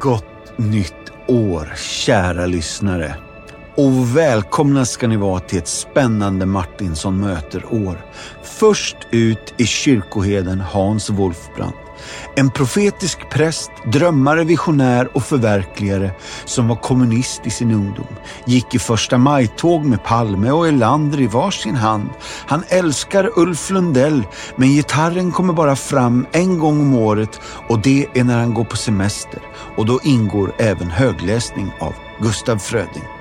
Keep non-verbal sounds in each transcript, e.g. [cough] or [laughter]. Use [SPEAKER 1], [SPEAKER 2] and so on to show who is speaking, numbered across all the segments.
[SPEAKER 1] Gott nytt år, kära lyssnare. Och välkomna ska ni vara till ett spännande Martinsson möter-år. Först ut är kyrkoheden Hans Wolfbrand. En profetisk präst, drömmare, visionär och förverkligare som var kommunist i sin ungdom. Gick i första majtåg med Palme och Erlander i varsin hand. Han älskar Ulf Lundell, men gitarren kommer bara fram en gång om året och det är när han går på semester. Och då ingår även högläsning av Gustav Fröding.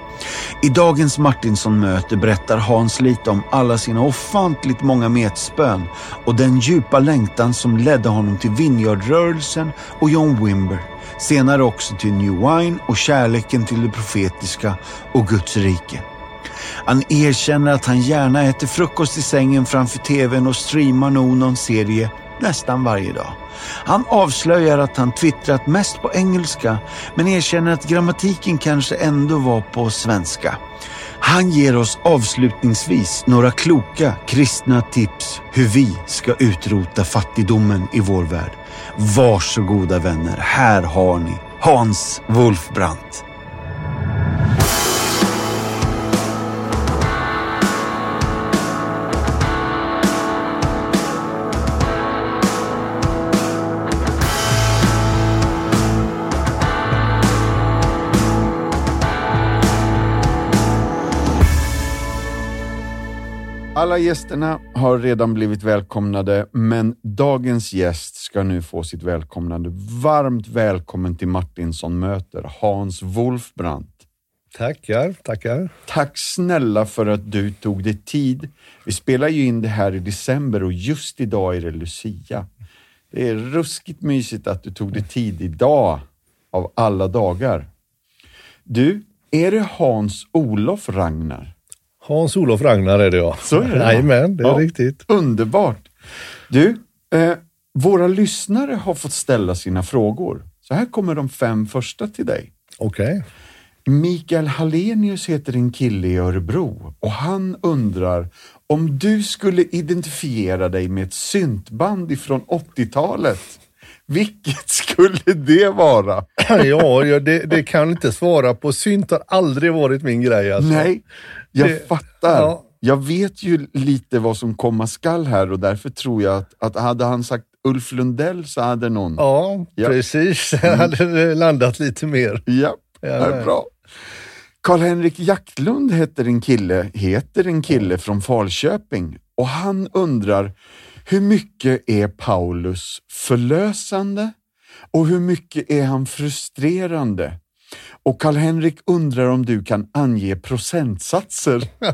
[SPEAKER 1] I dagens Martinsson-möte berättar Hans lite om alla sina ofantligt många metspön och den djupa längtan som ledde honom till Vineyardrörelsen och John Wimber. Senare också till New Wine och kärleken till det profetiska och Guds rike. Han erkänner att han gärna äter frukost i sängen framför tvn och streamar nog någon serie nästan varje dag. Han avslöjar att han twittrat mest på engelska men erkänner att grammatiken kanske ändå var på svenska. Han ger oss avslutningsvis några kloka kristna tips hur vi ska utrota fattigdomen i vår värld. Varsågoda vänner, här har ni Hans Wolfbrandt. Alla gästerna har redan blivit välkomnade, men dagens gäst ska nu få sitt välkomnande. Varmt välkommen till Martinsson möter Hans Wolfbrandt.
[SPEAKER 2] Tackar, tackar.
[SPEAKER 1] Tack snälla för att du tog dig tid. Vi spelar ju in det här i december och just idag är det Lucia. Det är ruskigt mysigt att du tog dig tid idag av alla dagar. Du, är det Hans-Olof Ragnar?
[SPEAKER 2] Hans-Olof Ragnar är det ja.
[SPEAKER 1] Så är det?
[SPEAKER 2] Jajamän, det är
[SPEAKER 1] Ja.
[SPEAKER 2] riktigt.
[SPEAKER 1] Underbart! Du, eh, våra lyssnare har fått ställa sina frågor. Så här kommer de fem första till dig.
[SPEAKER 2] Okej.
[SPEAKER 1] Mikael Hallenius heter en kille i Örebro och han undrar om du skulle identifiera dig med ett syntband ifrån 80-talet. Vilket skulle det vara? [laughs]
[SPEAKER 2] Ja, ja det, det kan inte svara på. Synt har aldrig varit min grej alltså.
[SPEAKER 1] Nej, jag
[SPEAKER 2] Det-
[SPEAKER 1] fattar.
[SPEAKER 2] ja.
[SPEAKER 1] Jag vet ju lite vad som komma skall här och därför tror jag att, att hade han sagt Ulf Lundell så hade någon...
[SPEAKER 2] Ja,
[SPEAKER 1] Ja.
[SPEAKER 2] precis. Jag [laughs] hade landat lite mer.
[SPEAKER 1] Ja, det är bra. Karl-Henrik Jacklund heter en kille, heter en kille från Falköping och han undrar hur mycket är Paulus förlösande och hur mycket är han frustrerande? Och Karl-Henrik undrar om du kan ange procentsatser. [laughs]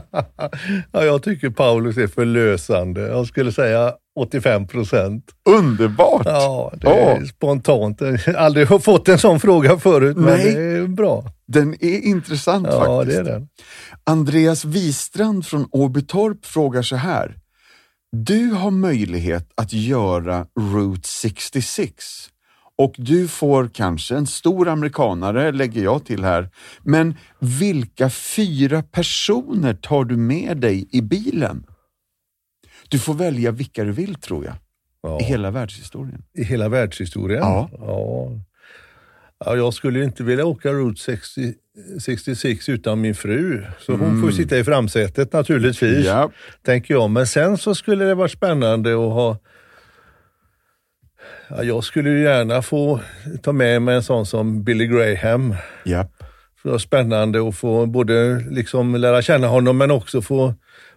[SPEAKER 2] Ja, jag tycker Paulus är förlösande. Jag skulle säga 85 procent.
[SPEAKER 1] Underbart!
[SPEAKER 2] Ja, det är
[SPEAKER 1] Ja.
[SPEAKER 2] spontant. Jag har aldrig fått en sån fråga förut, men
[SPEAKER 1] Nej.
[SPEAKER 2] det är bra.
[SPEAKER 1] Den är intressant
[SPEAKER 2] Ja,
[SPEAKER 1] faktiskt.
[SPEAKER 2] det är den.
[SPEAKER 1] Andreas Wistrand från Åbytorp frågar så här. Du har möjlighet att göra Route 66 och du får kanske en stor amerikanare, lägger jag till här. Men vilka fyra personer tar du med dig i bilen? Du får välja vilka du vill tror jag,
[SPEAKER 2] Ja.
[SPEAKER 1] i hela världshistorien.
[SPEAKER 2] I hela världshistorien?
[SPEAKER 1] Ja.
[SPEAKER 2] ja. Ja, jag skulle inte vilja åka Route 60, 66 utan min fru. Så hon får ju sitta i framsätet naturligtvis,
[SPEAKER 1] Ja.
[SPEAKER 2] tänker jag. Men sen så skulle det vara spännande att ha... Ja, jag skulle gärna få ta med mig en sån som Billy Graham.
[SPEAKER 1] Ja.
[SPEAKER 2] Det var spännande att få både liksom lära känna honom men också få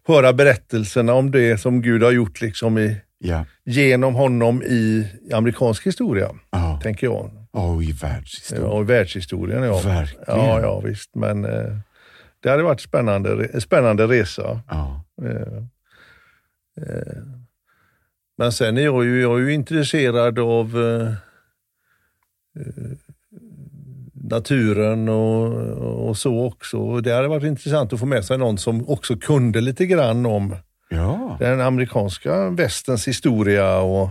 [SPEAKER 2] höra berättelserna om det som Gud har gjort liksom i,
[SPEAKER 1] Ja.
[SPEAKER 2] genom honom i amerikansk historia,
[SPEAKER 1] Ja.
[SPEAKER 2] tänker jag.
[SPEAKER 1] Och i världshistorien.
[SPEAKER 2] Ja, i världshistorien ja.
[SPEAKER 1] Verkligen.
[SPEAKER 2] Ja, ja visst. Men eh, det hade varit spännande, spännande resa.
[SPEAKER 1] Ja.
[SPEAKER 2] Eh, eh, men sen är jag ju, jag är ju intresserad av eh, eh, naturen och, och så också. Det hade varit intressant att få med sig någon som också kunde lite grann om
[SPEAKER 1] ja,
[SPEAKER 2] den amerikanska västens historia och,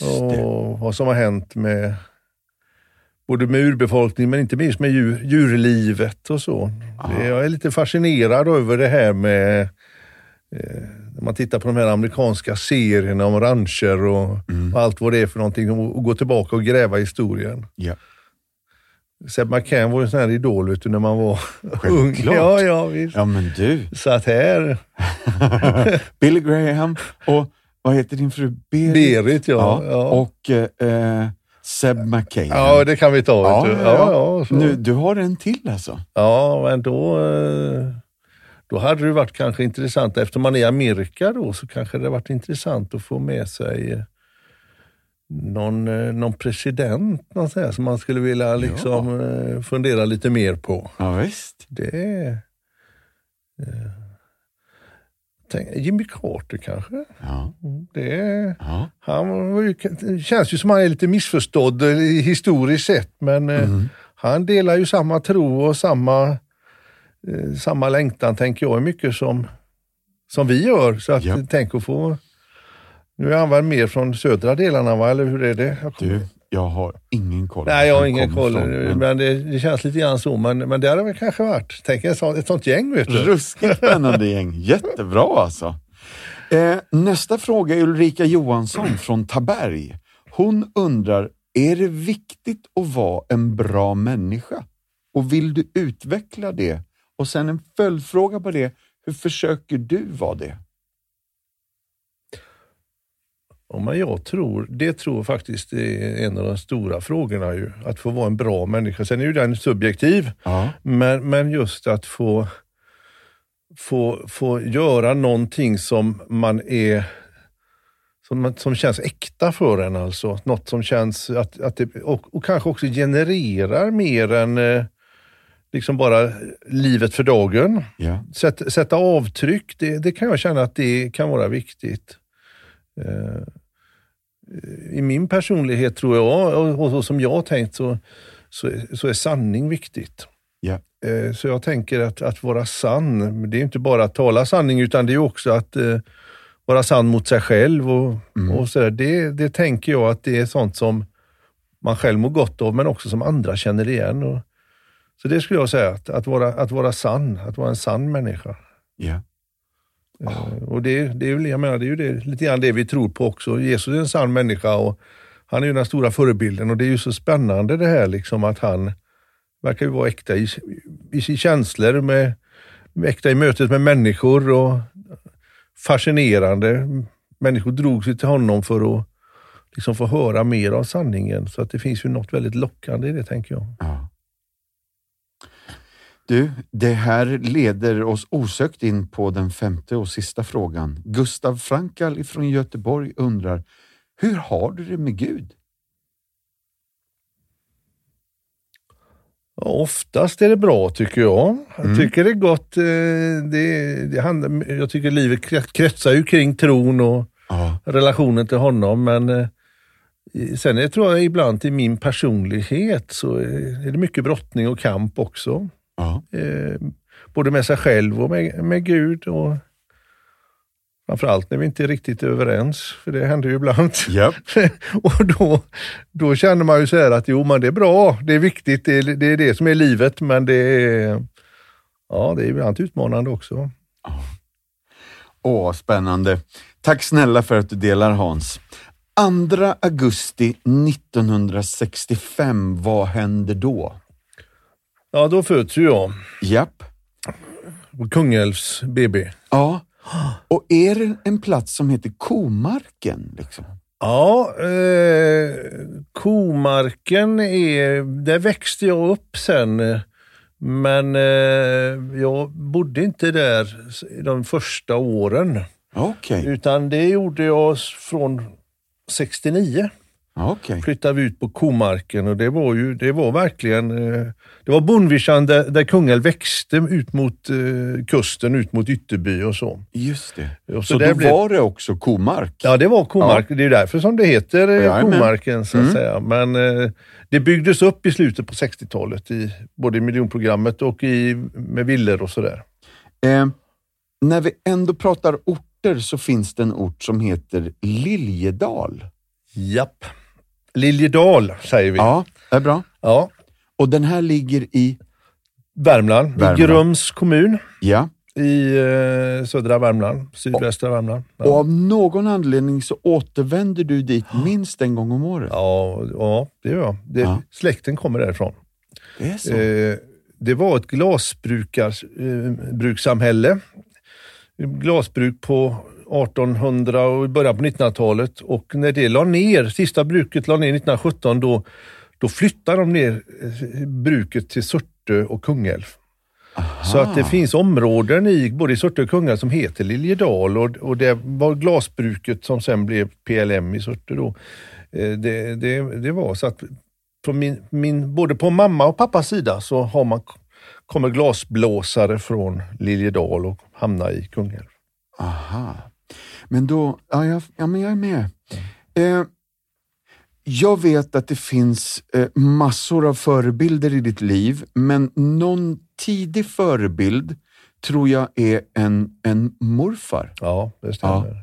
[SPEAKER 2] och vad som har hänt med både med urbefolkningen men inte minst med djur, djurlivet och så. Det, jag är lite fascinerad över det här med eh, när man tittar på de här amerikanska serierna om rancher och, och allt vad det är för någonting och, gå tillbaka och gräva historien.
[SPEAKER 1] Ja.
[SPEAKER 2] Seb McCann var ju en sån här idol vet du, när man var [laughs] ung.
[SPEAKER 1] Självklart.
[SPEAKER 2] Ja, ja, visst.
[SPEAKER 1] Ja, men du.
[SPEAKER 2] Så att här, [laughs]
[SPEAKER 1] Billy Graham och vad heter din fru? Berit?
[SPEAKER 2] Berit ja.
[SPEAKER 1] Ja,
[SPEAKER 2] ja.
[SPEAKER 1] och eh, Seb McCain.
[SPEAKER 2] Ja, det kan vi ta.
[SPEAKER 1] Ja,
[SPEAKER 2] du.
[SPEAKER 1] ja,
[SPEAKER 2] Ja, ja.
[SPEAKER 1] Nu, du har en till alltså?
[SPEAKER 2] ja, men då, eh, då hade det varit kanske intressant, eftersom man är i Amerika då, så kanske det varit intressant att få med sig eh, någon, eh, någon president någon här, som man skulle vilja liksom, eh, fundera lite mer på.
[SPEAKER 1] Ja, visst.
[SPEAKER 2] Det tänk, Jimmy Carter kanske?
[SPEAKER 1] Ja,
[SPEAKER 2] Det är,
[SPEAKER 1] ja.
[SPEAKER 2] han ju, det känns ju som han är lite missförstådd eh, historiskt sett, men eh,
[SPEAKER 1] Mm.
[SPEAKER 2] han delar ju samma tro och samma, eh, samma längtan, tänker jag, mycket som, som vi gör. Så att,
[SPEAKER 1] Ja.
[SPEAKER 2] tänk att få... Nu är han väl mer från södra delarna, va? eller hur är det?
[SPEAKER 1] Du, jag har ingen koll.
[SPEAKER 2] Nej, jag har ingen koll,
[SPEAKER 1] ifrån, men
[SPEAKER 2] men det, det känns lite grann så. Men, men det hade väl kanske varit, tänk ett sånt, ett sånt gäng vet du.
[SPEAKER 1] Ruskigt spännande gäng. [laughs] Jättebra alltså. Eh, nästa fråga är Ulrika Johansson från Taberg. Hon undrar, är det viktigt att vara en bra människa? Och vill du utveckla det? Och sen en följdfråga på det, hur försöker du vara det?
[SPEAKER 2] Ja, men jag tror, det tror faktiskt är en av de stora frågorna ju. Att få vara en bra människa. Sen är ju den subjektiv,
[SPEAKER 1] Ja.
[SPEAKER 2] men, men just att få, få, få göra någonting som man är som, som känns äkta för en alltså. Något som känns, att, att det, och, och kanske också genererar mer än eh, liksom bara livet för dagen.
[SPEAKER 1] Ja.
[SPEAKER 2] Sätt, sätta avtryck, det, det kan jag känna att det kan vara viktigt. Eh, I min personlighet tror jag, och, som jag har tänkt, så, så, är- så är sanning viktigt. Eh, Så jag tänker att, att vara sann, det är inte bara att tala sanning, utan det är också att eh, vara sann mot sig själv. Och, och så. Det, det tänker jag att det är sånt som man själv mår gott av, men också som andra känner igen. Och, så det skulle jag säga, att, att, vara, att vara sann, att vara en sann människa.
[SPEAKER 1] Ja.
[SPEAKER 2] Oh. Och det, det, är, väl- jag menar, det är ju det, lite grann det vi tror på också. Jesus är en sann människa och han är ju den stora förebilden och det är ju så spännande det här liksom att han verkar ju vara äkta i, i sina känslor, med, med äkta i mötet med människor och fascinerande. Människor drog sig till honom för att liksom få höra mer av sanningen. Så att det finns ju något väldigt lockande i det tänker jag.
[SPEAKER 1] Ja. Du, det här leder oss osökt in på den femte och sista frågan. Gustav Frankal från Göteborg undrar, hur har du det med Gud?
[SPEAKER 2] Oftast är det bra tycker jag. Jag tycker det är gott. eh, Det, det handlar, jag tycker livet kre- kretsar ju kring tron och
[SPEAKER 1] Ja.
[SPEAKER 2] relationen till honom. Men eh, sen är, tror jag ibland i min personlighet så är det mycket brottning och kamp också.
[SPEAKER 1] Ja.
[SPEAKER 2] Eh, både med sig själv och med, med Gud. Och framförallt när vi inte är riktigt överens, för det händer ju ibland.
[SPEAKER 1] Japp. [laughs]
[SPEAKER 2] och då, då känner man ju så här att jo, men det är bra, det är viktigt, det är det, är det som är livet, men det är, ja, det är ibland utmanande också.
[SPEAKER 1] Åh, spännande. Tack snälla för att du delar Hans. 2 augusti 1965, vad hände då?
[SPEAKER 2] Ja, då föds ju jag
[SPEAKER 1] Japp.
[SPEAKER 2] på Kungälvs BB.
[SPEAKER 1] Ja. Och är det en plats som heter Komarken? Liksom?
[SPEAKER 2] Ja, eh, komarken är, där växte jag upp sen. Men eh, jag bodde inte där de första åren.
[SPEAKER 1] Okej.
[SPEAKER 2] Utan det gjorde jag från 69.
[SPEAKER 1] Okej.
[SPEAKER 2] Flyttade vi ut på komarken och det var ju, det var verkligen, eh, det var bondvischan där, där Kungälv växte ut mot eh, kusten, ut mot Ytterby och så.
[SPEAKER 1] Just det.
[SPEAKER 2] Och
[SPEAKER 1] Så,
[SPEAKER 2] där
[SPEAKER 1] då
[SPEAKER 2] blev-
[SPEAKER 1] var det också komark?
[SPEAKER 2] Ja, det var komark. Det är därför som det heter eh,
[SPEAKER 1] Jajamän.
[SPEAKER 2] komarken så att
[SPEAKER 1] Mm.
[SPEAKER 2] säga. Men det byggdes upp i slutet på 60-talet, i, både i miljonprogrammet och i, med villor och sådär.
[SPEAKER 1] Eh, när vi ändå pratar orter så finns det en ort som heter Liljedal.
[SPEAKER 2] Japp. Liljedal säger vi.
[SPEAKER 1] Ja, det är bra.
[SPEAKER 2] Ja.
[SPEAKER 1] Och den här ligger i,
[SPEAKER 2] Värmland,
[SPEAKER 1] Värmland.
[SPEAKER 2] i Grums kommun
[SPEAKER 1] ja,
[SPEAKER 2] i eh, södra Värmland, sydvästra Värmland. Ja.
[SPEAKER 1] och av någon anledning så återvänder du dit minst en gång om året.
[SPEAKER 2] Ja, ja, det gör jag. Det,
[SPEAKER 1] Ja.
[SPEAKER 2] Släkten kommer därifrån.
[SPEAKER 1] Det är så.
[SPEAKER 2] Eh, det var ett glasbrukssamhälle. Glasbruk på 1800 och början på 1900-talet och när det la ner, sista bruket la ner 1917, då, då flyttade de ner eh, bruket till Surte och Kungälv. Så att det finns områden i både i Surte och Kungälv som heter Liljedal och, och det var glasbruket som sen blev PLM i Surte då. Eh, Det, det, det var så att från min, min, både på mamma och pappas sida så har man, kommer glasblåsare från Liljedal och hamnar i Kungälv.
[SPEAKER 1] Aha. Men då, ja, jag, ja men jag är med. Eh, jag vet att det finns eh, massor av förebilder i ditt liv, men någon tidig förebild tror jag är en, en morfar
[SPEAKER 2] Ja, det stämmer.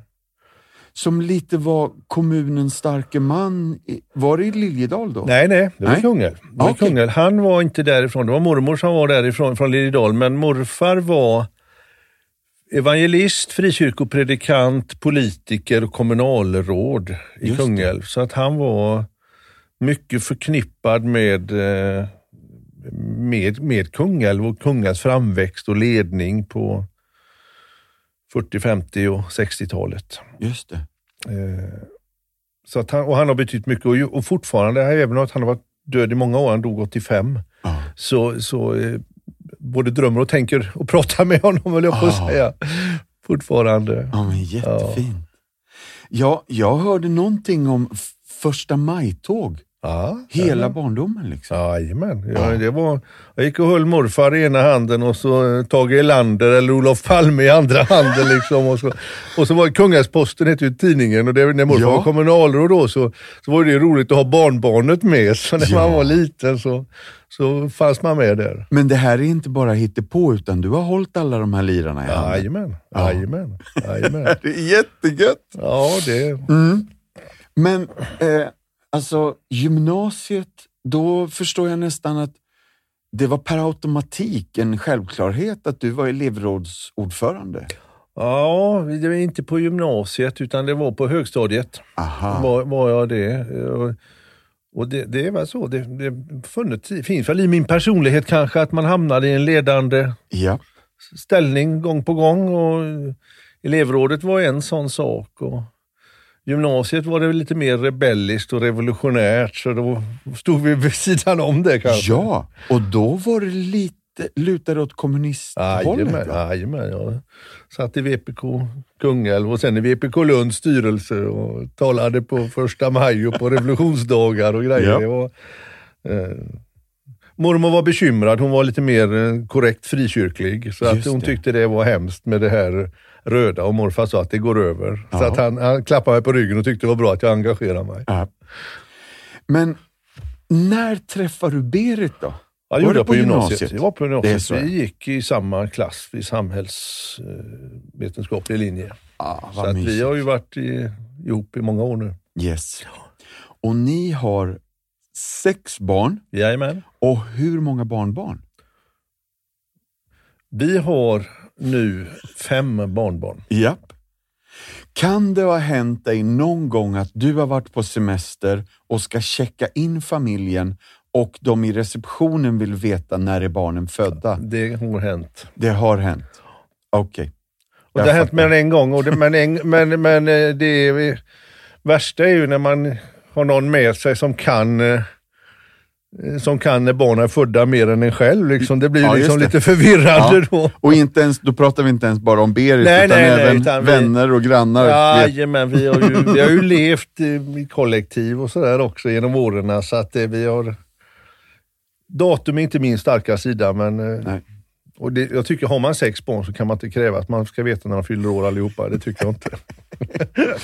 [SPEAKER 1] som lite var kommunens starke man. i- Var det i Liljedal då?
[SPEAKER 2] Nej, nej, det var
[SPEAKER 1] Nej.
[SPEAKER 2] Kungälv. Det var
[SPEAKER 1] Okej.
[SPEAKER 2] Kungälv. Han var inte därifrån. Det var mormor som var därifrån, från Liljedal. Men morfar var evangelist, frikyrkopredikant, politiker och kommunalråd i
[SPEAKER 1] Just det.
[SPEAKER 2] Kungälv. Så att han var mycket förknippad med, eh, med, med Kungälv och Kungälvs framväxt och ledning på 40, 50 och 60-talet.
[SPEAKER 1] Just det.
[SPEAKER 2] Eh, Så att han, och han har betytt mycket och, fortfarande, även om han har varit död i många år, han dog 85,
[SPEAKER 1] Ja.
[SPEAKER 2] så, så eh, både drömmer och tänker och pratar med honom, höll jag på att säga. Fortfarande.
[SPEAKER 1] Ja, men jättefint. Ja, jag hörde någonting om första maj-tåg.
[SPEAKER 2] Ja,
[SPEAKER 1] Hela
[SPEAKER 2] ja.
[SPEAKER 1] barndomen liksom.
[SPEAKER 2] Jajamän.
[SPEAKER 1] Ja.
[SPEAKER 2] Det var, jag gick och höll morfar i ena handen och så eh, Tage Erlander eller Olof Palme i andra [laughs] handen. Liksom, och, så, och så var Kungälvsposten hette ju tidningen och det, när morfar
[SPEAKER 1] Ja.
[SPEAKER 2] var kommunalråd då så, så var det roligt att ha barnbarnet med. Så när man var liten så, så fanns man med där.
[SPEAKER 1] Men det här är inte bara hittepå utan du har hållit alla de här lirarna i handen.
[SPEAKER 2] Jajamän,
[SPEAKER 1] Ja.
[SPEAKER 2] jajamän, jajamän. [laughs]
[SPEAKER 1] Det är jättegött.
[SPEAKER 2] Ja, det,
[SPEAKER 1] Mm. Men eh, alltså gymnasiet, då förstår jag nästan att det var per automatik en självklarhet att du var elevrådsordförande.
[SPEAKER 2] ja, det var inte på gymnasiet utan det var på högstadiet.
[SPEAKER 1] Aha.
[SPEAKER 2] var, var jag det. Och, det, det är väl så. Det, det funnits, finns väl i min personlighet kanske att man hamnade i en ledande
[SPEAKER 1] Ja.
[SPEAKER 2] ställning gång på gång. Och elevrådet var en sån sak. Och gymnasiet var det lite mer rebelliskt och revolutionärt så då stod vi vid sidan om det kanske.
[SPEAKER 1] ja, och då var det lite lutade åt kommunisthållet.
[SPEAKER 2] Jajamän, jag satt i VPK Kungälv och sen i VPK Lunds styrelse och talade på första maj och på [laughs] revolutionsdagar och grejer.
[SPEAKER 1] Ja.
[SPEAKER 2] Det var, eh, mormor var bekymrad, hon var lite mer eh, korrekt frikyrklig. Så att hon
[SPEAKER 1] det.
[SPEAKER 2] tyckte det var hemskt med det här röda och morfar sa att det går över. Så
[SPEAKER 1] Ja.
[SPEAKER 2] att han, han klappade mig på ryggen och tyckte det var bra att jag engagerade mig.
[SPEAKER 1] Ja. Men när träffade du Berit då?
[SPEAKER 2] Ja,
[SPEAKER 1] Var
[SPEAKER 2] det gjorde
[SPEAKER 1] det på
[SPEAKER 2] gymnasiet.
[SPEAKER 1] gymnasiet?
[SPEAKER 2] Jag var på
[SPEAKER 1] Det
[SPEAKER 2] gymnasiet.
[SPEAKER 1] så.
[SPEAKER 2] Vi gick i samma klass vid samhällsvetenskaplig linje.
[SPEAKER 1] Ah,
[SPEAKER 2] Så att vi har ju varit i, ihop i många år nu.
[SPEAKER 1] Yes. Och ni har sex barn
[SPEAKER 2] Jajamän.
[SPEAKER 1] och hur många barnbarn?
[SPEAKER 2] Vi har nu fem barnbarn.
[SPEAKER 1] Japp. Kan det ha hänt dig någon gång att du har varit på semester och ska checka in familjen och de i receptionen vill veta när är barnen födda?
[SPEAKER 2] Det har hänt.
[SPEAKER 1] Det har hänt. Okej.
[SPEAKER 2] Och
[SPEAKER 1] Jag
[SPEAKER 2] det har hänt mer än en gång. Och det, men, en, men, men eh, det är, värsta är ju när man har någon med sig som kan eh, som kan när barnen är födda mer än en själv. Liksom. Det blir
[SPEAKER 1] Ja,
[SPEAKER 2] liksom
[SPEAKER 1] det.
[SPEAKER 2] lite förvirrande
[SPEAKER 1] Ja.
[SPEAKER 2] då.
[SPEAKER 1] Och inte ens, då pratar vi inte ens bara om Berit,
[SPEAKER 2] Nej,
[SPEAKER 1] utan
[SPEAKER 2] nej, nej,
[SPEAKER 1] även
[SPEAKER 2] utan vi-
[SPEAKER 1] vänner och grannar.
[SPEAKER 2] Jajamän, vi har ju, vi har ju levt i i kollektiv och sådär också genom åren. Så att eh, vi har... Datum är inte min starka sida, men eh,
[SPEAKER 1] Nej.
[SPEAKER 2] och det, jag tycker har man sex barn så kan man inte kräva att man ska veta när de fyller år allihopa. Det tycker jag inte. [laughs]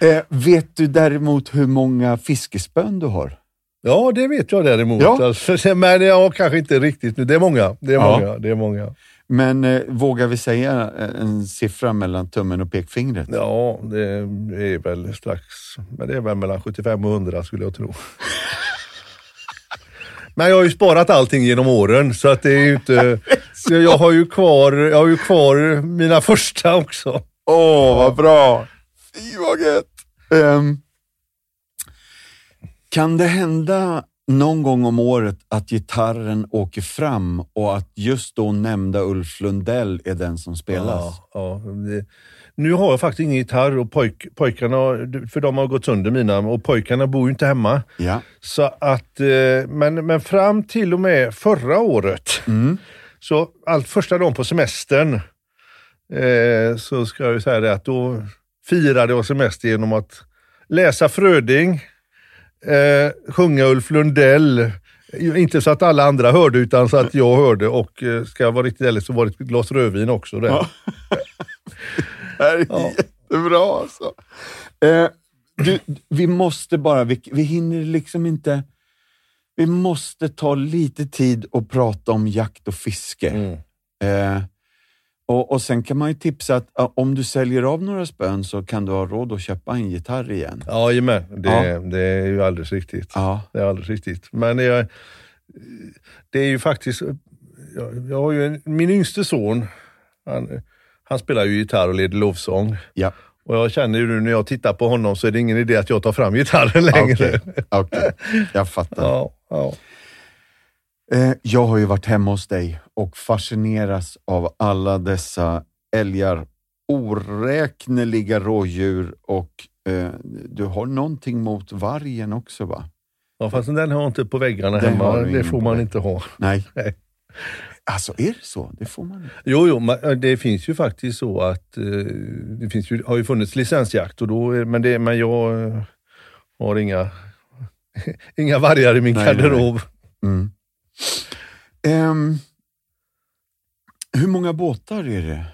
[SPEAKER 1] Eh, vet du däremot hur många fiskespön du har?
[SPEAKER 2] Ja, det vet jag däremot.
[SPEAKER 1] Ja.
[SPEAKER 2] Alltså, men jag kanske inte riktigt nu. Det är många. Det är
[SPEAKER 1] Ja.
[SPEAKER 2] många. Det är många.
[SPEAKER 1] Men eh, vågar vi säga eh, en siffra mellan tummen och pekfingret?
[SPEAKER 2] Ja, det är väl strax, men det är väl mellan 75 och 100 skulle jag tro. [laughs] Men jag har ju sparat allting genom åren så att det är ju [laughs] inte... Jag har ju kvar, jag har ju kvar mina första också.
[SPEAKER 1] Åh, vad bra! Fy vad gött! Ehm, kan det hända någon gång om året att gitarren åker fram och att just då nämnda Ulf Lundell är den som spelas.
[SPEAKER 2] Ja, ja, nu har jag faktiskt ingen gitarr och pojk, pojkarna, för de har gått sönder mina, och pojkarna bor ju inte hemma.
[SPEAKER 1] Ja.
[SPEAKER 2] Så att, eh, men, men fram till och med förra året,
[SPEAKER 1] Mm.
[SPEAKER 2] så allt första dagen på semestern, eh, så ska jag säga det att då firade jag semester genom att läsa Fröding, eh, sjunga Ulf Lundell, inte så att alla andra hörde utan så att jag hörde och eh, ska jag vara riktigt ärlig så var det ett glas rödvin också. Där.
[SPEAKER 1] Ja. Det här är
[SPEAKER 2] Ja.
[SPEAKER 1] jättebra alltså. Eh, du, vi måste bara, vi, vi hinner liksom inte... Vi måste ta lite tid och prata om jakt och fiske.
[SPEAKER 2] Mm.
[SPEAKER 1] Eh, och, och Sen kan man ju tipsa att ja, om du säljer av några spön så kan du ha råd att köpa en gitarr igen.
[SPEAKER 2] Ja, jajamän. Det,
[SPEAKER 1] Ja.
[SPEAKER 2] det är ju alldeles riktigt.
[SPEAKER 1] Ja,
[SPEAKER 2] Det är alldeles riktigt. Men det är, det är ju faktiskt, jag, jag har ju en, min yngste son, han, han spelar ju gitarr och leder lovsång.
[SPEAKER 1] ja.
[SPEAKER 2] Och jag känner ju nu när jag tittar på honom så är det ingen idé att jag tar fram gitarren längre.
[SPEAKER 1] Okej, okej. jag fattar.
[SPEAKER 2] Ja, ja.
[SPEAKER 1] Eh, jag har ju varit hemma hos dig och fascineras av alla dessa älgar, oräkneliga rådjur och eh, du har någonting mot vargen också va?
[SPEAKER 2] ja, fast den har inte på väggarna
[SPEAKER 1] Den
[SPEAKER 2] hemma. Det får man inte ha.
[SPEAKER 1] Nej. [laughs]
[SPEAKER 2] Nej.
[SPEAKER 1] Alltså är det så? Det får man inte.
[SPEAKER 2] Jo, jo, det finns ju faktiskt så att eh, det finns ju, har ju funnits licensjakt, och då, men, det, men jag eh, har inga, [laughs] inga vargar i min
[SPEAKER 1] Nej, nej, nej.
[SPEAKER 2] garderob.
[SPEAKER 1] Mm. Ehm, hur många båtar är det?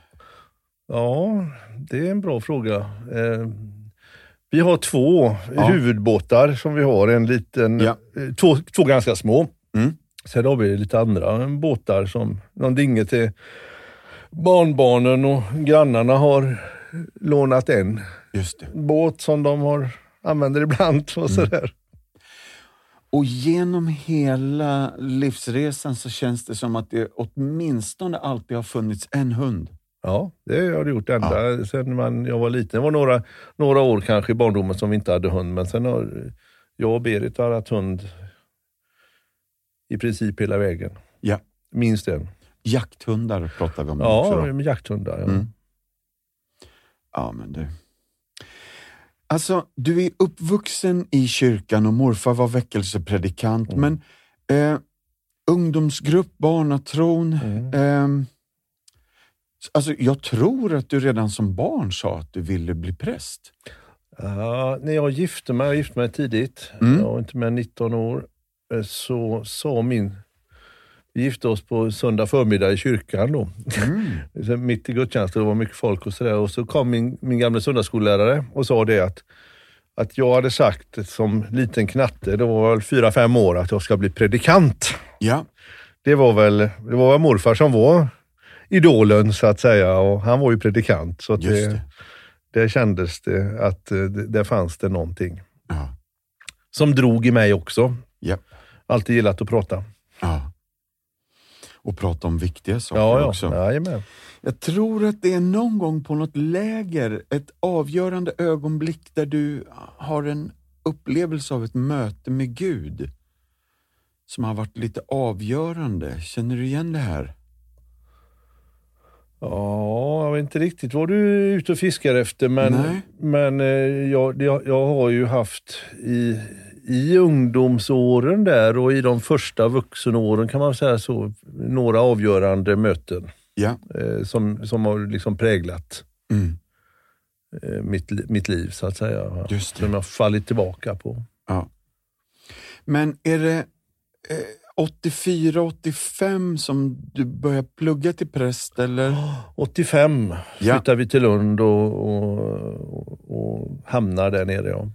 [SPEAKER 2] Ja, det är en bra fråga. Eh, vi har två
[SPEAKER 1] Ja.
[SPEAKER 2] huvudbåtar som vi har. En liten,
[SPEAKER 1] Ja.
[SPEAKER 2] eh, två, två ganska små.
[SPEAKER 1] Mm.
[SPEAKER 2] Sen har vi lite andra båtar som någon dinge till barnbarnen och grannarna har lånat en båt som de har, använder ibland
[SPEAKER 1] Mm.
[SPEAKER 2] och sådär.
[SPEAKER 1] Och genom hela livsresan så känns det som att det åtminstone alltid har funnits en hund.
[SPEAKER 2] Ja, det har det gjort ända sedan man, jag var liten. Det var några, några år kanske i barndomen som vi inte hade hund, men sen har jag och Berit har haft hund i princip hela vägen.
[SPEAKER 1] Ja.
[SPEAKER 2] Minst en.
[SPEAKER 1] Jakthundar pratar vi om.
[SPEAKER 2] Ja, jakthundar. Ja.
[SPEAKER 1] Mm. Ja, men du. Alltså, du är uppvuxen i kyrkan och morfar var väckelsepredikant,
[SPEAKER 2] Mm.
[SPEAKER 1] men eh, ungdomsgrupp, barnatron.
[SPEAKER 2] Mm.
[SPEAKER 1] ehm, alltså, jag tror att du redan som barn sa att du ville bli präst.
[SPEAKER 2] Ja, när jag gifte mig, jag gifte mig tidigt,
[SPEAKER 1] Mm.
[SPEAKER 2] jag var inte mer än 19 år, eh, så sa min... Vi gifte oss på söndag förmiddag i kyrkan då. [laughs] Så mitt i gudstjänsten, det var mycket folk och sådär. Och så kom min, min gamla söndagsskollärare och sa det att, att jag hade sagt som liten knatte, det var väl fyra, fem år, att jag ska bli predikant.
[SPEAKER 1] Ja,
[SPEAKER 2] Det var väl, det var väl morfar som var idolen så att säga och han var ju predikant. Så det,
[SPEAKER 1] det.
[SPEAKER 2] det kändes det att eh, det, där fanns det någonting
[SPEAKER 1] Ja.
[SPEAKER 2] som drog i mig också.
[SPEAKER 1] Ja.
[SPEAKER 2] Alltid gillat att prata.
[SPEAKER 1] ja. Och prata om viktiga saker
[SPEAKER 2] Ja, ja.
[SPEAKER 1] också.
[SPEAKER 2] Jajamän.
[SPEAKER 1] Jag tror att det är någon gång på något läger, ett avgörande ögonblick där du har en upplevelse av ett möte med Gud som har varit lite avgörande. Känner du igen det här?
[SPEAKER 2] Ja, jag vet inte riktigt vad du är ute och fiskar efter, men,
[SPEAKER 1] Nej.
[SPEAKER 2] men eh, jag, jag, jag har ju haft i, i ungdomsåren där och i de första vuxenåren kan man säga så, några avgörande möten
[SPEAKER 1] Ja.
[SPEAKER 2] eh, som, som har liksom präglat
[SPEAKER 1] Mm.
[SPEAKER 2] eh, mitt, mitt liv så att säga. Som jag fallit tillbaka på.
[SPEAKER 1] ja. Men är det eh, 84, 85 som du börjar plugga till präst eller? [gasps]
[SPEAKER 2] 85
[SPEAKER 1] Ja.
[SPEAKER 2] flyttade vi till Lund och, och, och, och hamnar där nere. Ja.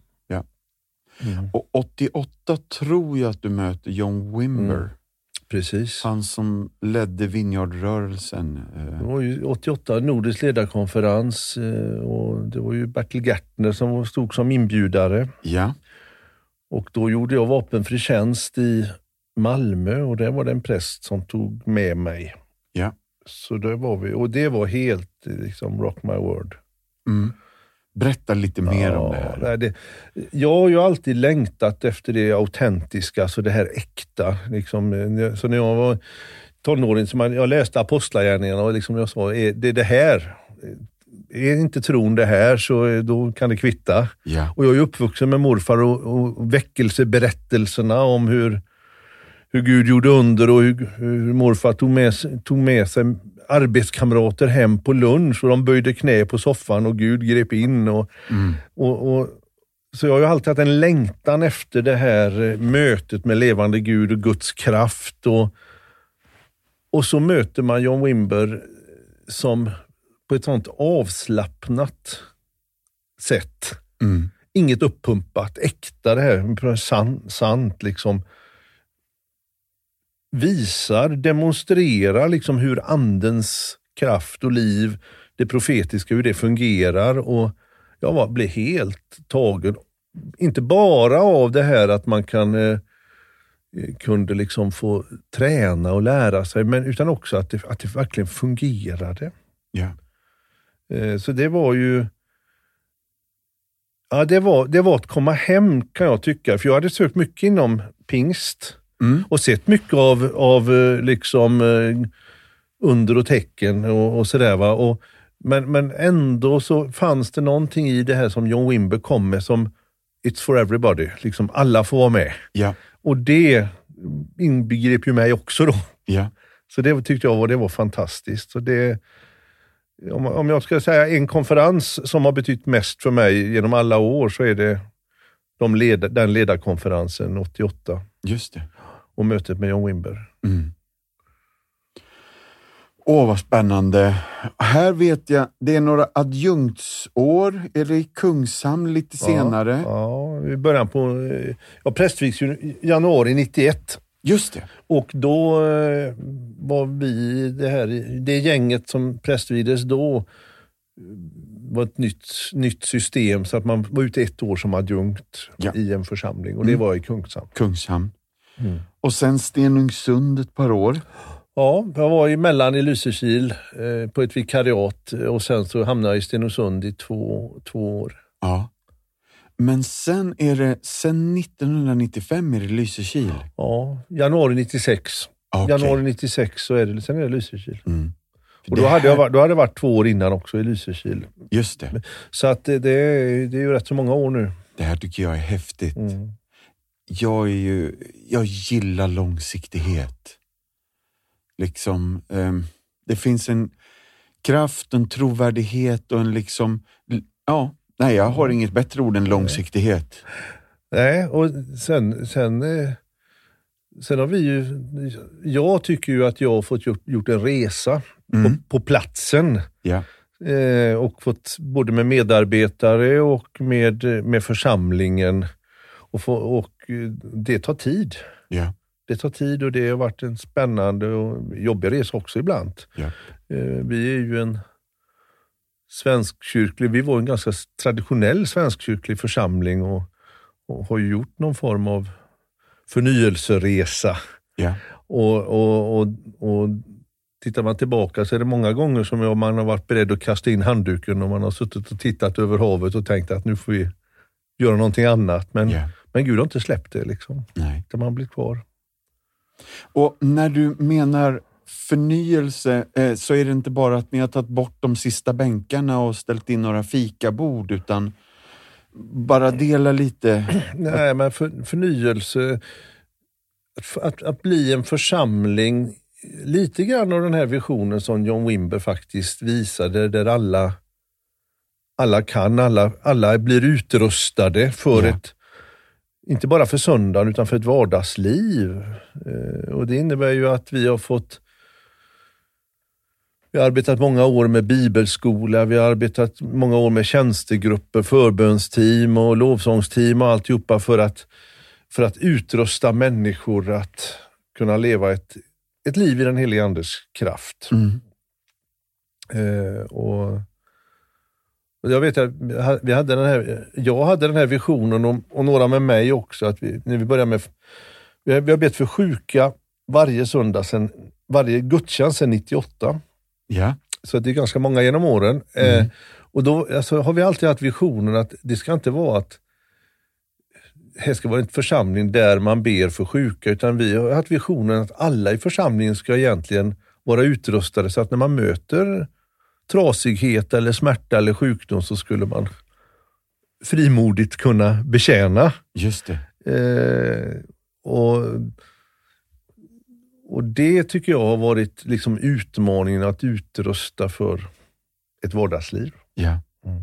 [SPEAKER 2] Mm.
[SPEAKER 1] Och 88 tror jag att du möter John Wimber.
[SPEAKER 2] Mm. Precis.
[SPEAKER 1] Han som ledde Vineyardrörelsen.
[SPEAKER 2] Det
[SPEAKER 1] Eh,
[SPEAKER 2] var ju 88 Nordisk ledarkonferens eh, och det var ju Bertil Gärtner som stod som inbjudare.
[SPEAKER 1] ja,
[SPEAKER 2] Och då gjorde jag vapenfri tjänst i Malmö och där var det en präst som tog med mig.
[SPEAKER 1] ja.
[SPEAKER 2] Så där var vi, och det var helt eh, liksom rock my world.
[SPEAKER 1] Mm. Berätta lite mer om det här.
[SPEAKER 2] det, jag har ju alltid längtat efter det autentiska, alltså det här äkta. Liksom, så när jag var tonåring, så man, jag läste Apostlagärningarna och liksom jag sa, är det det här? Är inte tron det här så då kan det kvitta.
[SPEAKER 1] Ja.
[SPEAKER 2] Och jag är uppvuxen med morfar och, och väckelseberättelserna om hur, hur Gud gjorde under och hur, hur morfar tog med, tog med sig arbetskamrater hem på lunch och de böjde knä på soffan och Gud grep in. Och,
[SPEAKER 1] Mm.
[SPEAKER 2] och, och, så jag har ju alltid haft en längtan efter det här eh, mötet med levande Gud och Guds kraft. Och, och så möter man John Wimber som på ett sånt avslappnat sätt.
[SPEAKER 1] Mm.
[SPEAKER 2] Inget uppumpat, äkta det här, sant, sant liksom. Visar, demonstrerar liksom hur andens kraft och liv, det profetiska, hur det fungerar. Och jag var, blev helt tagen. Inte bara av det här att man kan eh, kunde liksom få träna och lära sig, men utan också att det, att det verkligen fungerade.
[SPEAKER 1] Ja.
[SPEAKER 2] Eh, Så det var ju... Ja, det var, det var att komma hem kan jag tycka. För jag hade sökt mycket inom pingst
[SPEAKER 1] Mm.
[SPEAKER 2] och sett mycket av, av eh, liksom eh, under och tecken och, och sådär. va. Och, men, men ändå så fanns det någonting i det här som John Wimber kom med som It's for everybody. Liksom alla får vara med.
[SPEAKER 1] Ja.
[SPEAKER 2] Och det inbegrep ju mig också då.
[SPEAKER 1] Ja.
[SPEAKER 2] Så det tyckte jag var, det var fantastiskt. Så det, om, om jag ska säga en konferens som har betytt mest för mig genom alla år så är det de led, den ledarkonferensen 88
[SPEAKER 1] Just det.
[SPEAKER 2] Och mötet med John Wimber.
[SPEAKER 1] Mm. Åh, vad spännande. Här vet jag, det är några adjunktsår. Är det i Kungshamn lite senare?
[SPEAKER 2] Ja, i början på... eh, Jag prästvigs januari 91
[SPEAKER 1] Just det.
[SPEAKER 2] och då eh, var vi, det här det gänget som prästvigdes då, eh, var ett nytt, nytt system så att man var ute ett år som adjunkt
[SPEAKER 1] Ja.
[SPEAKER 2] i en församling och det
[SPEAKER 1] Mm.
[SPEAKER 2] var i Kungshamn.
[SPEAKER 1] Kungshamn.
[SPEAKER 2] Mm.
[SPEAKER 1] Och sen Stenungsund ett par år.
[SPEAKER 2] Ja, jag var emellan i Lysekil eh, på ett vikariat eh, och sen så hamnade jag i Stenungsund i två, två år.
[SPEAKER 1] Ja. Men sen är det, sen 1995 är det Lysekil.
[SPEAKER 2] Ja, januari 96.
[SPEAKER 1] Okej.
[SPEAKER 2] Januari 96 så är det, sen är det Lysekil.
[SPEAKER 1] Mm.
[SPEAKER 2] Och då hade,
[SPEAKER 1] här-
[SPEAKER 2] jag, varit- då hade jag varit två år innan också i Lysekil.
[SPEAKER 1] Just det.
[SPEAKER 2] Så att det, det, är, det är ju rätt så många år nu.
[SPEAKER 1] Det här tycker jag är häftigt.
[SPEAKER 2] Mm.
[SPEAKER 1] Jag är ju, jag gillar långsiktighet. Liksom, ehm, det finns en kraft, en trovärdighet och en liksom, ja, nej jag har inget bättre ord än långsiktighet.
[SPEAKER 2] Nej, och sen, sen, eh, sen har vi ju... Jag tycker ju att jag har fått gjort, gjort en resa
[SPEAKER 1] Mm.
[SPEAKER 2] på, på platsen.
[SPEAKER 1] Ja,
[SPEAKER 2] eh, och fått både med medarbetare och med, med församlingen. Och, få, och eh, det tar tid.
[SPEAKER 1] ja,
[SPEAKER 2] Det tar tid och det har varit en spännande och jobbig resa också ibland. Eh, vi är ju en svenskkyrklig, vi var en ganska traditionell svenskkyrklig församling och, och har gjort någon form av förnyelseresa.
[SPEAKER 1] ja.
[SPEAKER 2] Och, och, och, och tittar man tillbaka så är det många gånger som jag, man har varit beredd att kasta in handduken och man har suttit och tittat över havet och tänkt att nu får vi göra någonting annat. Men,
[SPEAKER 1] ja.
[SPEAKER 2] Men Gud har inte släppt det. Liksom.
[SPEAKER 1] Nej.
[SPEAKER 2] Utan man blir kvar.
[SPEAKER 1] Och när du menar förnyelse eh, så är det inte bara att ni har tagit bort de sista bänkarna och ställt in några fikabord utan bara dela lite. [clears throat]
[SPEAKER 2] Nej, men för, förnyelse, att, att, att bli en församling, lite grann av den här visionen som John Wimber faktiskt visade, där alla, alla kan, alla, alla blir utrustade för
[SPEAKER 1] Ja.
[SPEAKER 2] ett, inte bara för söndagen, utan för ett vardagsliv. Eh, och Det innebär ju att vi har fått vi har arbetat många år med bibelskola, vi har arbetat många år med tjänstegrupper, förbönsteam och lovsångsteam och alltihopa för att, för att utrusta människor att kunna leva ett, ett liv i den helige Andes kraft.
[SPEAKER 1] Mm.
[SPEAKER 2] Eh, och och jag vet att vi hade den här, jag hade den här visionen och, och några med mig också, att vi, när vi började med, vi har, vi har bett för sjuka varje söndag, sen, varje gudstjänst sedan 98.
[SPEAKER 1] Ja,
[SPEAKER 2] Så det är ganska många genom åren. Eh, Och då alltså, har vi alltid haft visionen att det ska inte vara att här ska vara en församling där man ber för sjuka, utan vi har haft visionen att alla i församlingen ska egentligen vara utrustade så att när man möter trasighet eller smärta eller sjukdom så skulle man frimodigt kunna betjäna.
[SPEAKER 1] Just det.
[SPEAKER 2] Eh, och, och det tycker jag har varit liksom utmaningen att utrusta för ett vardagsliv.
[SPEAKER 1] Ja.
[SPEAKER 2] Mm.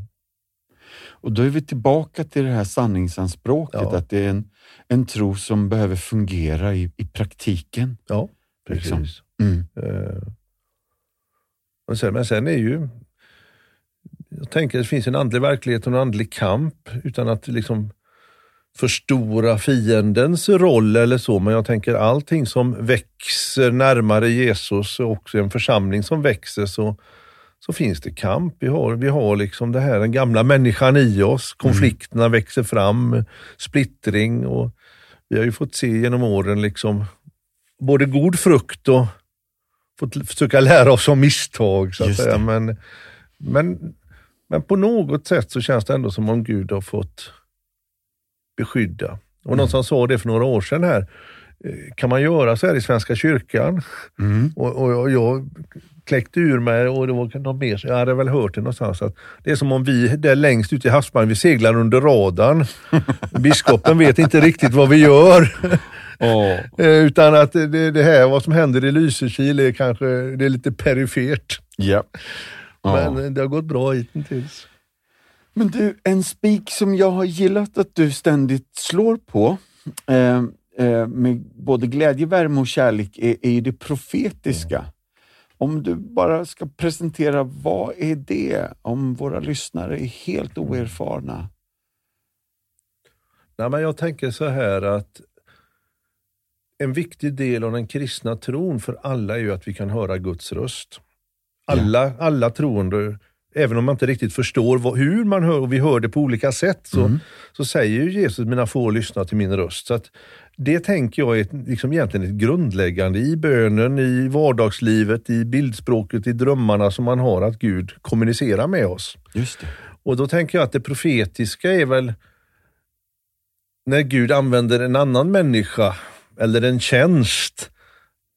[SPEAKER 1] Och då är vi tillbaka till det här sanningsanspråket,
[SPEAKER 2] Ja.
[SPEAKER 1] att det är en, en tro som behöver fungera i, i praktiken.
[SPEAKER 2] Ja, precis.
[SPEAKER 1] Liksom. Mm.
[SPEAKER 2] Eh, men, sen, är ju, jag tänker att det finns en andlig verklighet och en andlig kamp utan att liksom förstora fiendens roll eller så, men jag tänker allting som växer närmare Jesus och också en församling som växer så, så finns det kamp. Vi har, vi har liksom det här, den gamla människan i oss, konflikterna växer fram, splittring och vi har ju fått se genom åren liksom både god frukt och fått försöka lära oss om misstag. Så att säga. Men, men, men på något sätt så känns det ändå som om Gud har fått beskydda. Och någon som sa det för några år sedan här, eh, kan man göra så här i Svenska kyrkan?
[SPEAKER 1] Mm.
[SPEAKER 2] Och, och, och jag kläckte ur mig och det var någon mer, så jag hade väl hört det någonstans, att det är som om vi där längst ute i havsbandet, vi seglar under radarn. [laughs] Biskopen vet inte riktigt vad vi gör. Eh, Utan att det, det här, vad som händer i Lysekil är kanske det är lite perifert.
[SPEAKER 1] Ja. Ja.
[SPEAKER 2] Men det har gått bra hittills.
[SPEAKER 1] Men du, en spik som jag har gillat att du ständigt slår på eh, eh, med både glädje, värme och kärlek är, är ju det profetiska. Om du bara ska presentera, vad är det om våra lyssnare är helt oerfarna?
[SPEAKER 2] Nej, men jag tänker så här att en viktig del av den kristna tron för alla är ju att vi kan höra Guds röst. Alla, alla troende, även om man inte riktigt förstår vad, hur man hör, och vi hör det på olika sätt, så, så säger ju Jesus, mina får lyssna till min röst. Så att det tänker jag är ett, liksom egentligen ett grundläggande i bönen, i vardagslivet, i bildspråket, i drömmarna som man har, att Gud kommunicerar med oss.
[SPEAKER 1] Just det.
[SPEAKER 2] Och då tänker jag att det profetiska är väl när Gud använder en annan människa eller en tjänst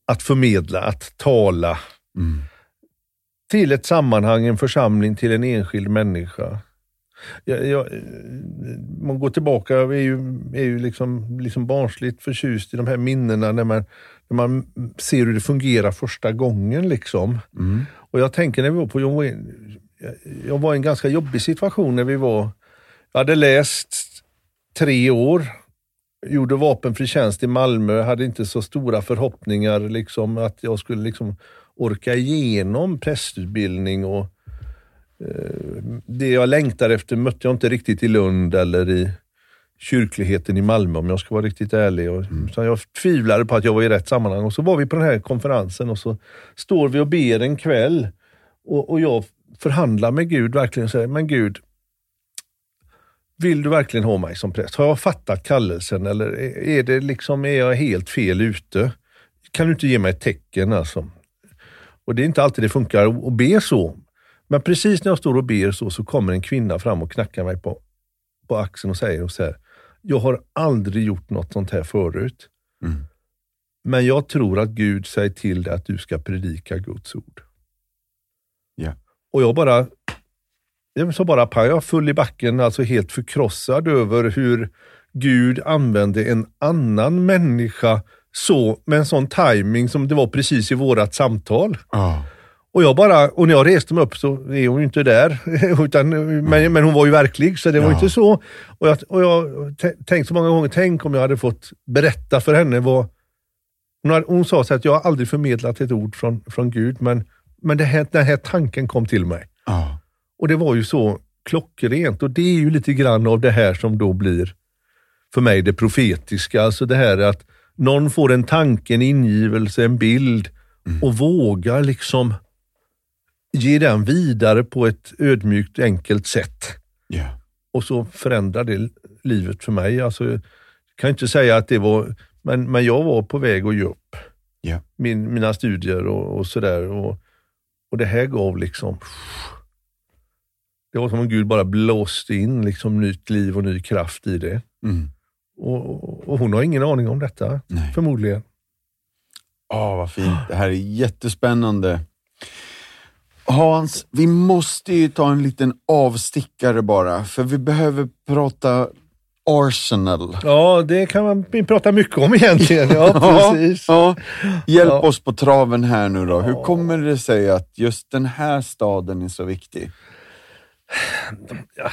[SPEAKER 2] att förmedla, att tala
[SPEAKER 1] Mm.
[SPEAKER 2] till ett sammanhang, en församling, till en enskild människa. Jag, jag, man går tillbaka, jag är ju, är ju liksom, liksom barnsligt förtjust i de här minnena när man, när man ser hur det fungerar första gången. Liksom.
[SPEAKER 1] Mm.
[SPEAKER 2] Och jag tänker när vi var på John Wayne, jag- jag var i en ganska jobbig situation när vi var, jag hade läst tre år, gjorde vapenfri tjänst i Malmö, hade inte så stora förhoppningar liksom att jag skulle liksom orka igenom prästutbildning och eh, det jag längtar efter mötte jag inte riktigt i Lund eller i kyrkligheten i Malmö om jag ska vara riktigt ärlig. Och, så jag tvivlade på att jag var i rätt sammanhang. Och så var vi på den här konferensen och så står vi och ber en kväll. Och, och jag förhandlar med Gud verkligen och säger, men Gud, vill du verkligen ha mig som präst? Har jag fattat kallelsen eller är det liksom, är jag helt fel ute? Kan du inte ge mig ett tecken alltså? Och det är inte alltid det funkar att be så. Men precis när jag står och ber så, så kommer en kvinna fram och knackar mig på, på axeln och säger så här, jag har aldrig gjort något sånt här förut.
[SPEAKER 1] Mm.
[SPEAKER 2] Men jag tror att Gud säger till dig att du ska predika Guds ord.
[SPEAKER 1] Ja.
[SPEAKER 2] Och jag bara, jag så bara pang, jag var full i backen, alltså helt förkrossad över hur Gud använde en annan människa så, med en sån timing som det var precis i vårat samtal.
[SPEAKER 1] Ja.
[SPEAKER 2] Och jag bara, och när jag reste mig upp så är hon ju inte där, [laughs] utan, men, men hon var ju verklig så det var
[SPEAKER 1] Ja.
[SPEAKER 2] inte så. Och jag, och jag tä- tänkt så många gånger, tänk om jag hade fått berätta för henne vad... Hon, hade, hon sa så att jag har aldrig förmedlat ett ord från, från Gud, men, men det här, den här tanken kom till mig.
[SPEAKER 1] Ja.
[SPEAKER 2] Och det var ju så klockrent och det är ju lite grann av det här som då blir för mig det profetiska. Alltså det här att någon får en tanke, en ingivelse, en bild och vågar liksom ge den vidare på ett ödmjukt enkelt sätt.
[SPEAKER 1] Ja.
[SPEAKER 2] Och så förändrar det livet för mig. Alltså, jag kan inte säga att det var, men, men jag var på väg att ge upp
[SPEAKER 1] Ja.
[SPEAKER 2] min, mina studier och, och sådär. Och, och det här gav liksom Det var som om Gud bara blåste in liksom nytt liv och ny kraft i det.
[SPEAKER 1] Mm.
[SPEAKER 2] Och, och, hon har ingen aning om detta,
[SPEAKER 1] Nej.
[SPEAKER 2] förmodligen.
[SPEAKER 1] Ja, vad fint. Det här är jättespännande. Hans, vi måste ju ta en liten avstickare bara, för vi behöver prata Arsenal.
[SPEAKER 2] Ja, det kan man prata mycket om egentligen. [laughs] Ja, precis.
[SPEAKER 1] Ja, hjälp
[SPEAKER 2] Ja.
[SPEAKER 1] oss på traven här nu då. Hur
[SPEAKER 2] Ja.
[SPEAKER 1] kommer det sig att just den här staden är så viktig?
[SPEAKER 2] Ja,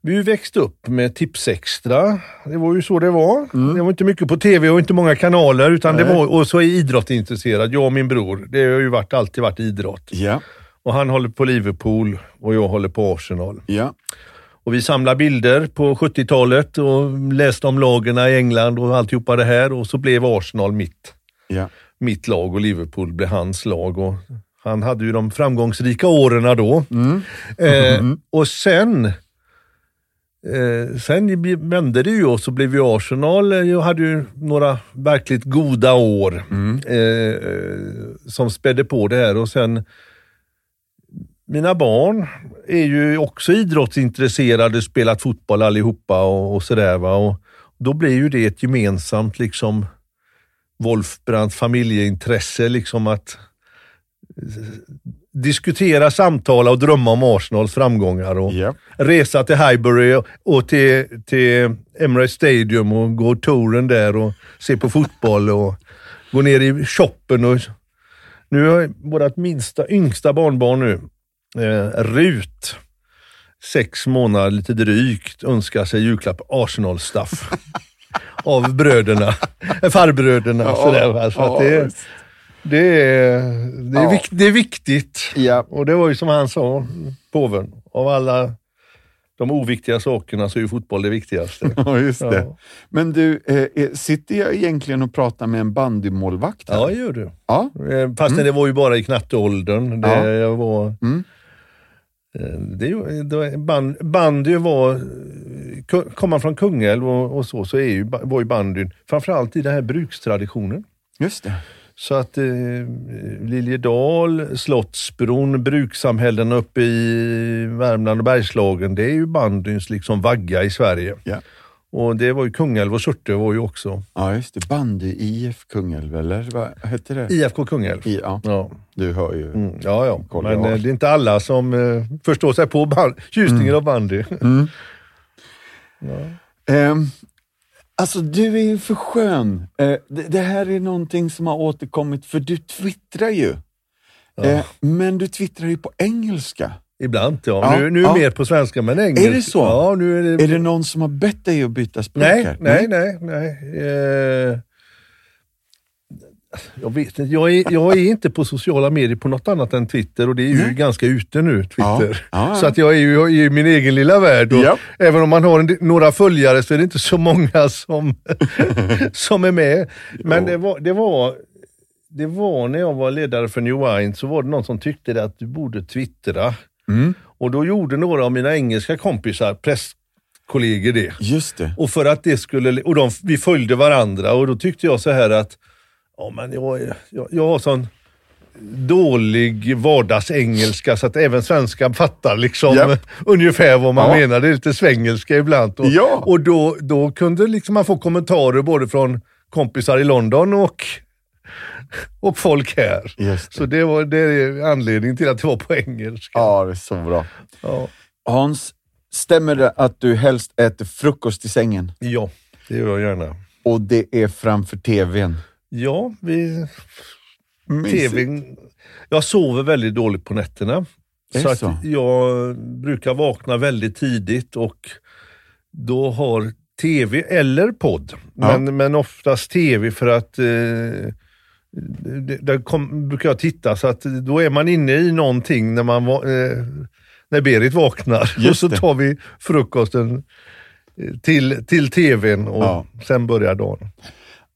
[SPEAKER 2] vi växte upp med Tipsextra. Det var ju så det var. Det var inte mycket på tv och inte många kanaler. Utan det
[SPEAKER 1] Nej.
[SPEAKER 2] var, och så är idrottsintresserad, jag och min bror. Det har ju varit, alltid varit idrott.
[SPEAKER 1] Ja,
[SPEAKER 2] Och han håller på Liverpool och jag håller på Arsenal.
[SPEAKER 1] ja,
[SPEAKER 2] Och vi samlade bilder på 70-talet och läste om lagen i England och alltihopa det här. Och så blev Arsenal mitt,
[SPEAKER 1] ja.
[SPEAKER 2] mitt lag och Liverpool blev hans lag. Och han hade ju de framgångsrika åren då. Eh, och sen, eh, sen vände det ju och så blev ju Arsenal, eh, jag hade ju några verkligt goda år eh, eh, som spädde på det här och sen mina barn är ju också idrottsintresserade, spelat fotboll allihopa och, och sådär. Va? Och då blir ju det ett gemensamt liksom Wolfbrandt familjeintresse, liksom att diskutera, samtala och drömma om Arsenals framgångar. Och
[SPEAKER 1] ja.
[SPEAKER 2] Resa till Highbury och- till, till Emirates Stadium och gå touren där och se på fotboll och gå ner i shoppen. Och, nu har vårt minsta, yngsta barnbarn nu, eh, Rut, sex månader lite drygt, önskar sig julklapp Arsenal-stuff. [laughs] av bröderna, farbröderna.
[SPEAKER 1] Ja,
[SPEAKER 2] sådär. Så
[SPEAKER 1] ja,
[SPEAKER 2] det. Det, är, det, är
[SPEAKER 1] Ja.
[SPEAKER 2] vik, det är viktigt.
[SPEAKER 1] ja.
[SPEAKER 2] Och det var ju som han sa, påven, av alla de oviktiga sakerna så är ju fotboll det viktigaste. [laughs]
[SPEAKER 1] Ja, just det.
[SPEAKER 2] Ja,
[SPEAKER 1] Men du, eh, eh, sitter jag egentligen och pratar med en bandymålvakt här?
[SPEAKER 2] ja det gör du.
[SPEAKER 1] Ja.
[SPEAKER 2] Eh, Fastän det var ju bara i knatteåldern. Det,
[SPEAKER 1] Ja.
[SPEAKER 2] jag var,
[SPEAKER 1] Mm.
[SPEAKER 2] eh, det, det, band, bandy var, kom man från Kungälv och, och så, så är ju, var ju bandyn framförallt i den här brukstraditionen.
[SPEAKER 1] Just det.
[SPEAKER 2] Så att eh, Liljedal, Slottsbron, brukssamhällena uppe i Värmland och Bergslagen, det är ju bandyns liksom vagga i Sverige.
[SPEAKER 1] Ja.
[SPEAKER 2] Och det var ju Kungälv och Surte var ju också
[SPEAKER 1] Ja, just det. Bandy IF Kungälv, eller vad hette det?
[SPEAKER 2] IFK Kungälv.
[SPEAKER 1] I, ja,
[SPEAKER 2] Ja,
[SPEAKER 1] du hör ju.
[SPEAKER 2] mm, ja, ja. Men eh, det är inte alla som eh, förstår sig på band, tjusningen av bandy.
[SPEAKER 1] Mm. [laughs]
[SPEAKER 2] Ja.
[SPEAKER 1] Ehm, alltså, du är ju för skön. Eh, det, här är någonting som har återkommit, för du twittrar ju.
[SPEAKER 2] Ja.
[SPEAKER 1] Eh, men du twittrar ju på engelska.
[SPEAKER 2] Ibland ja.
[SPEAKER 1] Ja,
[SPEAKER 2] nu nu
[SPEAKER 1] ja.
[SPEAKER 2] mer på svenska men engelska.
[SPEAKER 1] Är det så?
[SPEAKER 2] Ja, nu är det...
[SPEAKER 1] Är det någon som har bett dig att byta språk
[SPEAKER 2] Nej,
[SPEAKER 1] här?
[SPEAKER 2] nej, nej. nej. Eh, jag, vet inte, jag, är, jag är inte på sociala medier på något annat än Twitter och det är ju
[SPEAKER 1] Nej.
[SPEAKER 2] ganska ute nu, Twitter.
[SPEAKER 1] Ja, ja,
[SPEAKER 2] Så att jag är ju jag är i min egen lilla värld.
[SPEAKER 1] Ja.
[SPEAKER 2] Även om man har en, några följare så är det inte så många som, [laughs] som är med. Men det var, det, var, det var när jag var ledare för New Wine så var det någon som tyckte att du borde twittra.
[SPEAKER 1] Mm,
[SPEAKER 2] Och då gjorde några av mina engelska kompisar, presskollegor det.
[SPEAKER 1] just det.
[SPEAKER 2] Och för att det skulle, och de, vi följde varandra och då tyckte jag så här att, ja men jag, jag, jag har sån dålig vardagsengelska så att även svenskar fattar liksom
[SPEAKER 1] Japp.
[SPEAKER 2] ungefär vad man
[SPEAKER 1] Ja.
[SPEAKER 2] menar. Det är lite svengelska ibland. Och,
[SPEAKER 1] Ja.
[SPEAKER 2] och då, då kunde liksom man få kommentarer både från kompisar i London och, och folk här.
[SPEAKER 1] Det.
[SPEAKER 2] Så det, var, det är anledningen till att det var på engelska.
[SPEAKER 1] Ja, det är så bra.
[SPEAKER 2] Ja,
[SPEAKER 1] Hans, stämmer det att du helst äter frukost i sängen?
[SPEAKER 2] ja det gör jag gärna.
[SPEAKER 1] Och det är framför tvn?
[SPEAKER 2] Ja, vi. TV. Jag sover väldigt dåligt på nätterna. Så
[SPEAKER 1] det
[SPEAKER 2] att
[SPEAKER 1] så?
[SPEAKER 2] jag brukar vakna väldigt tidigt och då har TV eller podd,
[SPEAKER 1] Ja.
[SPEAKER 2] men, men oftast TV för att eh, där kom, brukar jag titta så att då är man inne i någonting när, man, eh, när Berit vaknar.
[SPEAKER 1] Just
[SPEAKER 2] och så
[SPEAKER 1] det.
[SPEAKER 2] tar vi frukosten eh, till, till TVn och
[SPEAKER 1] Ja.
[SPEAKER 2] sen börjar dagen.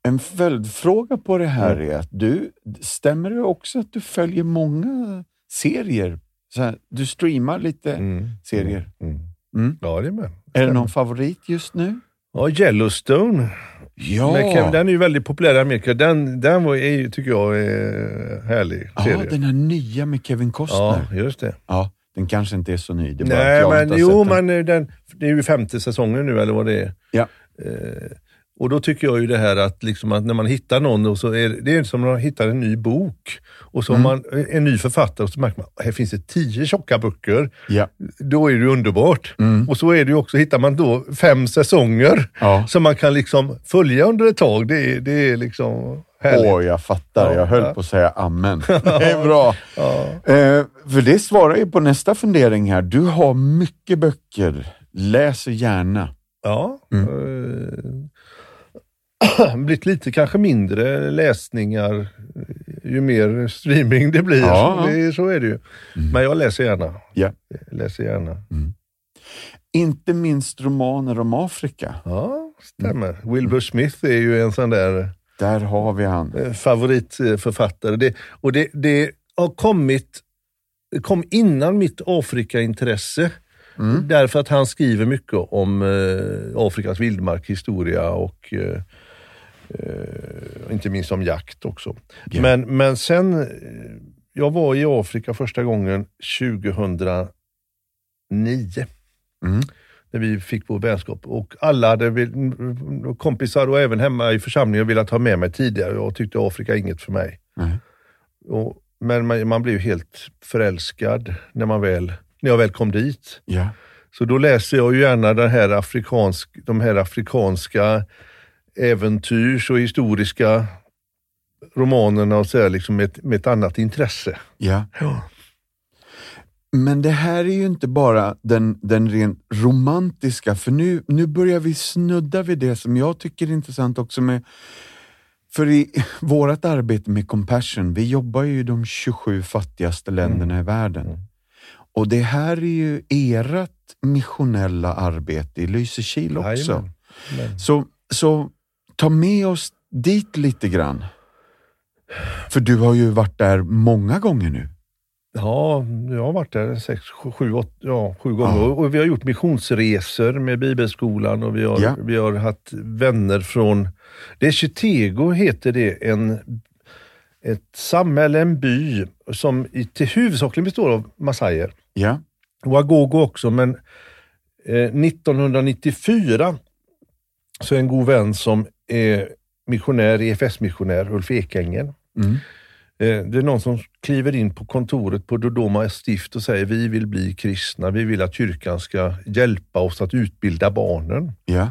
[SPEAKER 1] En följdfråga på det här är att du, stämmer det också att du följer många serier? Så här, du streamar lite
[SPEAKER 2] Mm.
[SPEAKER 1] serier.
[SPEAKER 2] Mm.
[SPEAKER 1] Mm.
[SPEAKER 2] Ja, det är med.
[SPEAKER 1] Är det någon favorit just nu?
[SPEAKER 2] Ja, Yellowstone.
[SPEAKER 1] Ja,
[SPEAKER 2] Kevin, den är ju väldigt populär i Amerika. Den, den var, är, tycker jag är härlig
[SPEAKER 1] ja
[SPEAKER 2] serie.
[SPEAKER 1] den här nya med Kevin
[SPEAKER 2] ja,
[SPEAKER 1] Costner.
[SPEAKER 2] just det.
[SPEAKER 1] Ja, Den kanske inte är så ny. Det är
[SPEAKER 2] Nej, men jo, men eh, den, det är ju femte säsongen nu eller vad det är.
[SPEAKER 1] Ja.
[SPEAKER 2] Eh, och då tycker jag ju det här att, liksom att när man hittar någon, och så är det, är som när man hittar en ny bok och så
[SPEAKER 1] Mm.
[SPEAKER 2] man en ny författare och så märker man här finns det tio tjocka böcker.
[SPEAKER 1] Ja.
[SPEAKER 2] Då är det underbart.
[SPEAKER 1] Mm.
[SPEAKER 2] Och så är det också, hittar man då fem säsonger
[SPEAKER 1] Ja.
[SPEAKER 2] som man kan liksom följa under ett tag. Det är, det är liksom härligt.
[SPEAKER 1] Åh, jag fattar.
[SPEAKER 2] Ja,
[SPEAKER 1] jag höll på att säga amen. [laughs] Det är bra. Eh, för det svarar ju på nästa fundering här. Du har mycket böcker. Läser gärna.
[SPEAKER 2] Ja.
[SPEAKER 1] Mm.
[SPEAKER 2] Eh, [coughs] blivit lite kanske mindre läsningar eh, ju mer streaming det blir.
[SPEAKER 1] Ja.
[SPEAKER 2] Det, är- så är det ju. Men jag läser gärna. Jag läser gärna.
[SPEAKER 1] Inte minst romaner om Afrika.
[SPEAKER 2] Ja, stämmer. Wilbur Smith är ju en sån där
[SPEAKER 1] Där har vi han.
[SPEAKER 2] eh, favoritförfattare. Det, och det, det har kommit, det kom innan mitt Afrikaintresse.
[SPEAKER 1] Mm.
[SPEAKER 2] Därför att han skriver mycket om eh, Afrikas vildmarkshistoria och eh, eh, inte minst om jakt också.
[SPEAKER 1] Ja.
[SPEAKER 2] Men, men sen, eh, jag var i Afrika första gången 2009
[SPEAKER 1] Mm.
[SPEAKER 2] när vi fick vår vänskap och alla hade kompisar och även hemma i församlingen velat ha med mig tidigare. Jag tyckte Afrika inget för mig.
[SPEAKER 1] Nej.
[SPEAKER 2] Och, men man, man blev helt förälskad när, man väl, när jag väl kom dit.
[SPEAKER 1] Ja.
[SPEAKER 2] Så då läser jag ju gärna den här afrikansk, de här afrikanska äventyrs och historiska romanerna och så här, liksom med, ett- med ett annat intresse.
[SPEAKER 1] Ja.
[SPEAKER 2] Ja.
[SPEAKER 1] Men det här är ju inte bara den, den rent romantiska, för nu, nu börjar vi snudda vid det som jag tycker är intressant också med för i vårt arbete med Compassion, vi jobbar ju i de 27 fattigaste länderna i världen.
[SPEAKER 2] Mm.
[SPEAKER 1] Och det här är ju ert missionella arbete i Lysekil också.
[SPEAKER 2] Jajamän.
[SPEAKER 1] Så, så ta med oss dit lite grann. För du har ju varit där många gånger nu.
[SPEAKER 2] Ja, jag har varit där sex, sju, åt, ja, sju gånger
[SPEAKER 1] Ja.
[SPEAKER 2] och vi har gjort missionsresor med Bibelskolan och vi har,
[SPEAKER 1] Ja.
[SPEAKER 2] vi har haft vänner från, det är Chitego heter det, en, ett samhälle, en by som i, till huvudsakligen består av massajer.
[SPEAKER 1] Ja,
[SPEAKER 2] Wagogo också, men eh, 1994 så är en god vän som missionär, EFS-missionär, Ulf Ekängen.
[SPEAKER 1] mm.
[SPEAKER 2] Eh, Det är någon som kliver in på kontoret på Dodoma stift och säger vi vill bli kristna, vi vill att kyrkan ska hjälpa oss att utbilda barnen.
[SPEAKER 1] ja,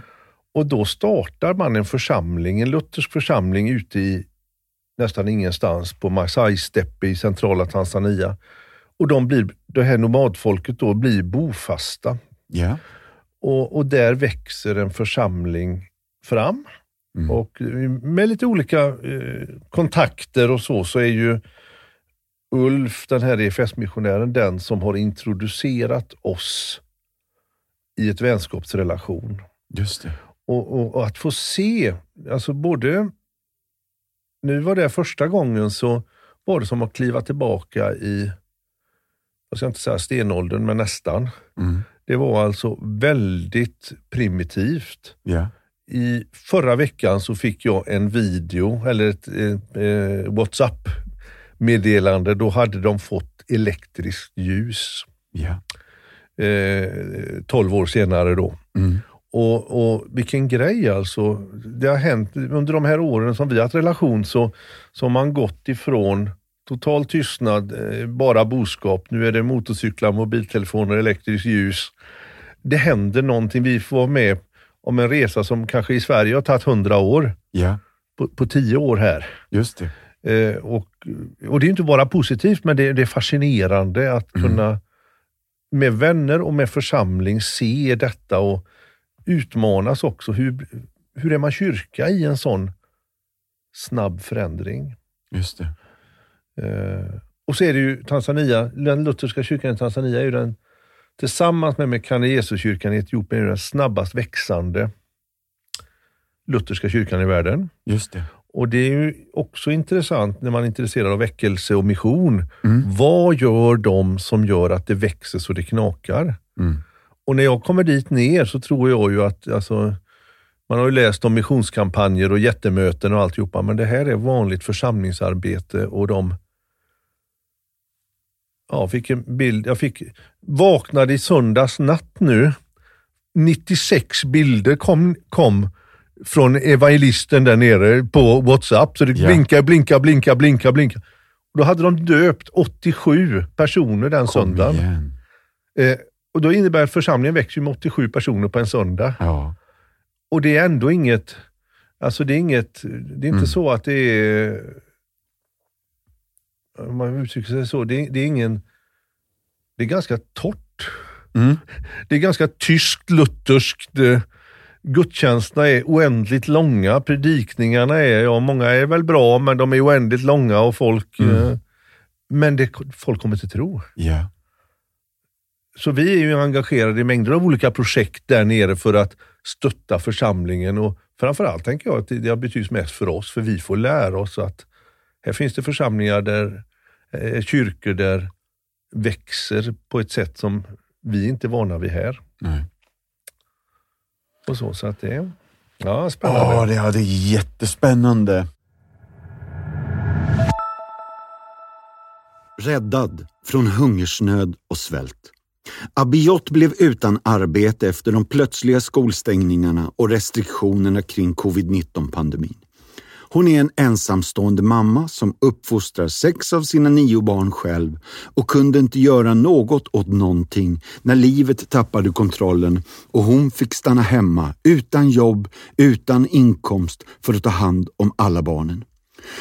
[SPEAKER 2] Och då startar man en församling, en luthersk församling ute i nästan ingenstans på Masai Steppe i centrala Tanzania. Och de blir, det här nomadfolket då blir bofasta.
[SPEAKER 1] ja.
[SPEAKER 2] Och, och där växer en församling fram.
[SPEAKER 1] Mm.
[SPEAKER 2] Och med lite olika eh, kontakter och så, så är ju Ulf, den här EFS-missionären, den som har introducerat oss i ett vänskapsrelation.
[SPEAKER 1] Just det.
[SPEAKER 2] Och, och, och att få se, alltså både, nu var det första gången så var det som att kliva tillbaka i, jag ska inte säga stenåldern, men nästan.
[SPEAKER 1] Mm.
[SPEAKER 2] Det var alltså väldigt primitivt.
[SPEAKER 1] Ja,
[SPEAKER 2] I förra veckan så fick jag en video, eller ett eh, eh, WhatsApp-meddelande. Då hade de fått elektriskt ljus.
[SPEAKER 1] ja.
[SPEAKER 2] Eh, 12 år senare då.
[SPEAKER 1] Mm.
[SPEAKER 2] Och, och vilken grej alltså. Det har hänt under de här åren som vi har haft relation så, så har man gått ifrån total tystnad, eh, bara boskap. Nu är det motorcyklar, mobiltelefoner, elektriskt ljus. Det händer någonting. Vi får vara med om en resa som kanske i Sverige har tagit hundra år,
[SPEAKER 1] ja.
[SPEAKER 2] på, på tio år här.
[SPEAKER 1] Just det.
[SPEAKER 2] Eh, och, och det är inte bara positivt, men det, det är fascinerande att kunna med vänner och med församling se detta och utmanas också. Hur, hur är man kyrka i en sån snabb förändring?
[SPEAKER 1] Just det.
[SPEAKER 2] Eh, och så är det ju Tanzania, den lutherska kyrkan i Tanzania är ju den tillsammans med Mekane Jesuskyrkan i Etiopien är den snabbast växande lutherska kyrkan i världen.
[SPEAKER 1] Just det.
[SPEAKER 2] Och det är ju också intressant när man är intresserad av väckelse och mission.
[SPEAKER 1] Mm.
[SPEAKER 2] Vad gör de som gör att det växer så det knakar?
[SPEAKER 1] Mm.
[SPEAKER 2] Och när jag kommer dit ner så tror jag ju att, alltså, man har ju läst om missionskampanjer och jättemöten och alltihopa, men det här är vanligt församlingsarbete och de ja, fick en bild. Jag fick, vaknade i söndags natt nu. 96 bilder kom, kom från evangelisten där nere på WhatsApp. Så det
[SPEAKER 1] Ja.
[SPEAKER 2] blinkar, blinkar, blinkar, blinkar, blinkar. Då hade de döpt 87 personer den
[SPEAKER 1] Kom
[SPEAKER 2] söndagen. Eh, och då innebär att församlingen växer med 87 personer på en söndag.
[SPEAKER 1] Ja.
[SPEAKER 2] Och det är ändå inget, alltså det är inget, det är inte
[SPEAKER 1] Mm.
[SPEAKER 2] så att det är, om man uttrycker sig så, det är, det är ingen, det är ganska torrt.
[SPEAKER 1] Mm. [laughs]
[SPEAKER 2] Det är ganska tyskt, lutherskt. eh, Gudstjänsterna är oändligt långa. Predikningarna är, ja många är väl bra, men de är oändligt långa och folk,
[SPEAKER 1] Mm.
[SPEAKER 2] eh, men det, folk kommer till tro.
[SPEAKER 1] Ja.
[SPEAKER 2] Så vi är ju engagerade i mängder av olika projekt där nere för att stötta församlingen och framförallt tänker jag att det det har betydelse mest för oss, för vi får lära oss att här finns det församlingar, där, eh, kyrkor där växer på ett sätt som vi inte är vana vid här.
[SPEAKER 1] Nej.
[SPEAKER 2] Och så, så att det är ja, spännande.
[SPEAKER 1] Ja, det, ja, det är jättespännande. Räddad från hungersnöd och svält. Abiot blev utan arbete efter de plötsliga skolstängningarna och restriktionerna kring covid-19-pandemin. Hon är en ensamstående mamma som uppfostrar sex av sina nio barn själv och kunde inte göra något åt någonting när livet tappade kontrollen och hon fick stanna hemma utan jobb, utan inkomst för att ta hand om alla barnen.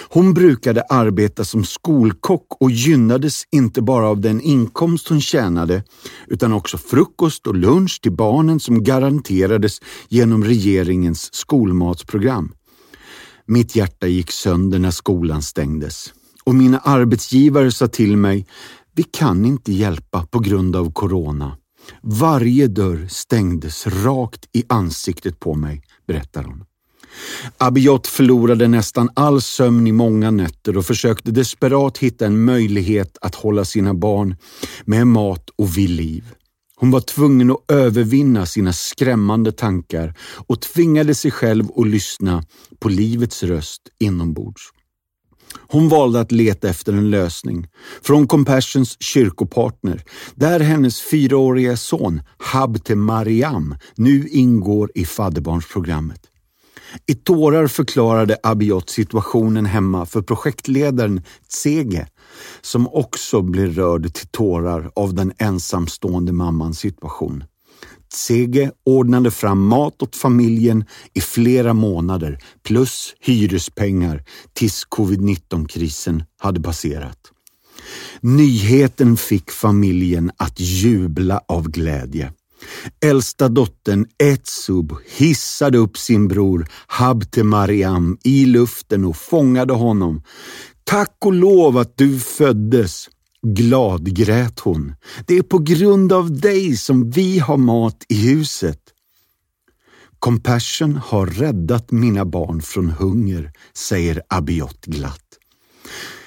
[SPEAKER 1] Hon brukade arbeta som skolkock och gynnades inte bara av den inkomst hon tjänade utan också frukost och lunch till barnen som garanterades genom regeringens skolmatsprogram. Mitt hjärta gick sönder när skolan stängdes och mina arbetsgivare sa till mig, vi kan inte hjälpa på grund av corona. Varje dörr stängdes rakt i ansiktet på mig, berättar hon. Abiot förlorade nästan all sömn i många nätter och försökte desperat hitta en möjlighet att hålla sina barn med mat och vid liv. Hon var tvungen att övervinna sina skrämmande tankar och tvingade sig själv att lyssna på livets röst inombords. Hon valde att leta efter en lösning från Compassions kyrkopartner där hennes fyraåriga son Habte Mariam nu ingår i fadderbarnsprogrammet. I tårar förklarade Abiot situationen hemma för projektledaren Tsege som också blev rörd till tårar av den ensamstående mammans situation. Tsege ordnade fram mat åt familjen i flera månader plus hyrespengar tills covid-19-krisen hade passerat. Nyheten fick familjen att jubla av glädje. Äldsta dottern Etsub hissade upp sin bror Habte Mariam i luften och fångade honom. Tack och lov att du föddes! Glad grät hon. Det är på grund av dig som vi har mat i huset. Compassion har räddat mina barn från hunger, säger Abiot glatt.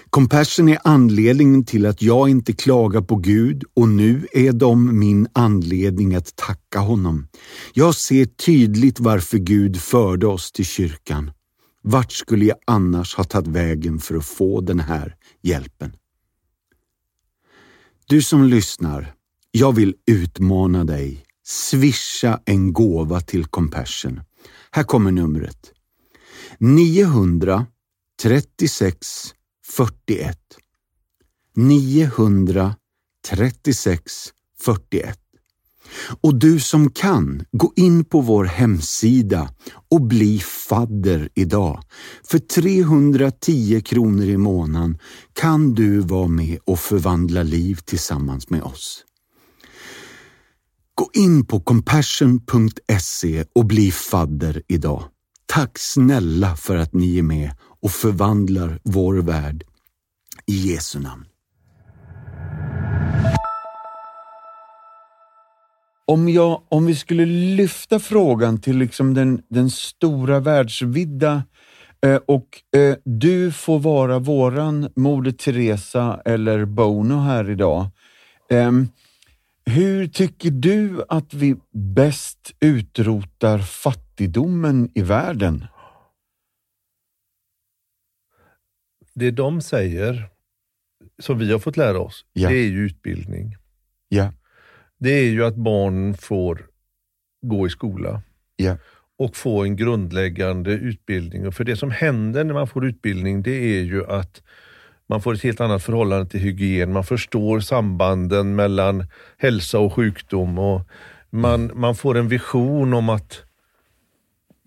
[SPEAKER 1] Compassion är anledningen till att jag inte klagar på Gud och nu är de min anledning att tacka honom. Jag ser tydligt varför Gud förde oss till kyrkan. Vart skulle jag annars ha tagit vägen för att få den här hjälpen? Du som lyssnar, jag vill utmana dig. Swisha en gåva till Compassion. Här kommer numret. 936 41 936 41 och du som kan, gå in på vår hemsida och bli fadder idag. För 310 kronor i månaden kan du vara med och förvandla liv tillsammans med oss. Gå in på compassion.se och bli fadder idag. Tack snälla för att ni är med och förvandlar vår värld. I Jesu namn. Om, jag, om vi skulle lyfta frågan till liksom den, den stora världsvidda eh, och eh, du får vara våran Moder Teresa eller Bono här idag. Ehm, hur tycker du att vi bäst utrotar fattigdomen i världen?
[SPEAKER 2] Det de säger, som vi har fått lära oss,
[SPEAKER 1] Ja.
[SPEAKER 2] det är ju utbildning.
[SPEAKER 1] Ja.
[SPEAKER 2] Det är ju att barn får gå i skola
[SPEAKER 1] Ja.
[SPEAKER 2] och få en grundläggande utbildning. För det som händer när man får utbildning, det är ju att man får ett helt annat förhållande till hygien. Man förstår sambanden mellan hälsa och sjukdom och man, man får en vision om att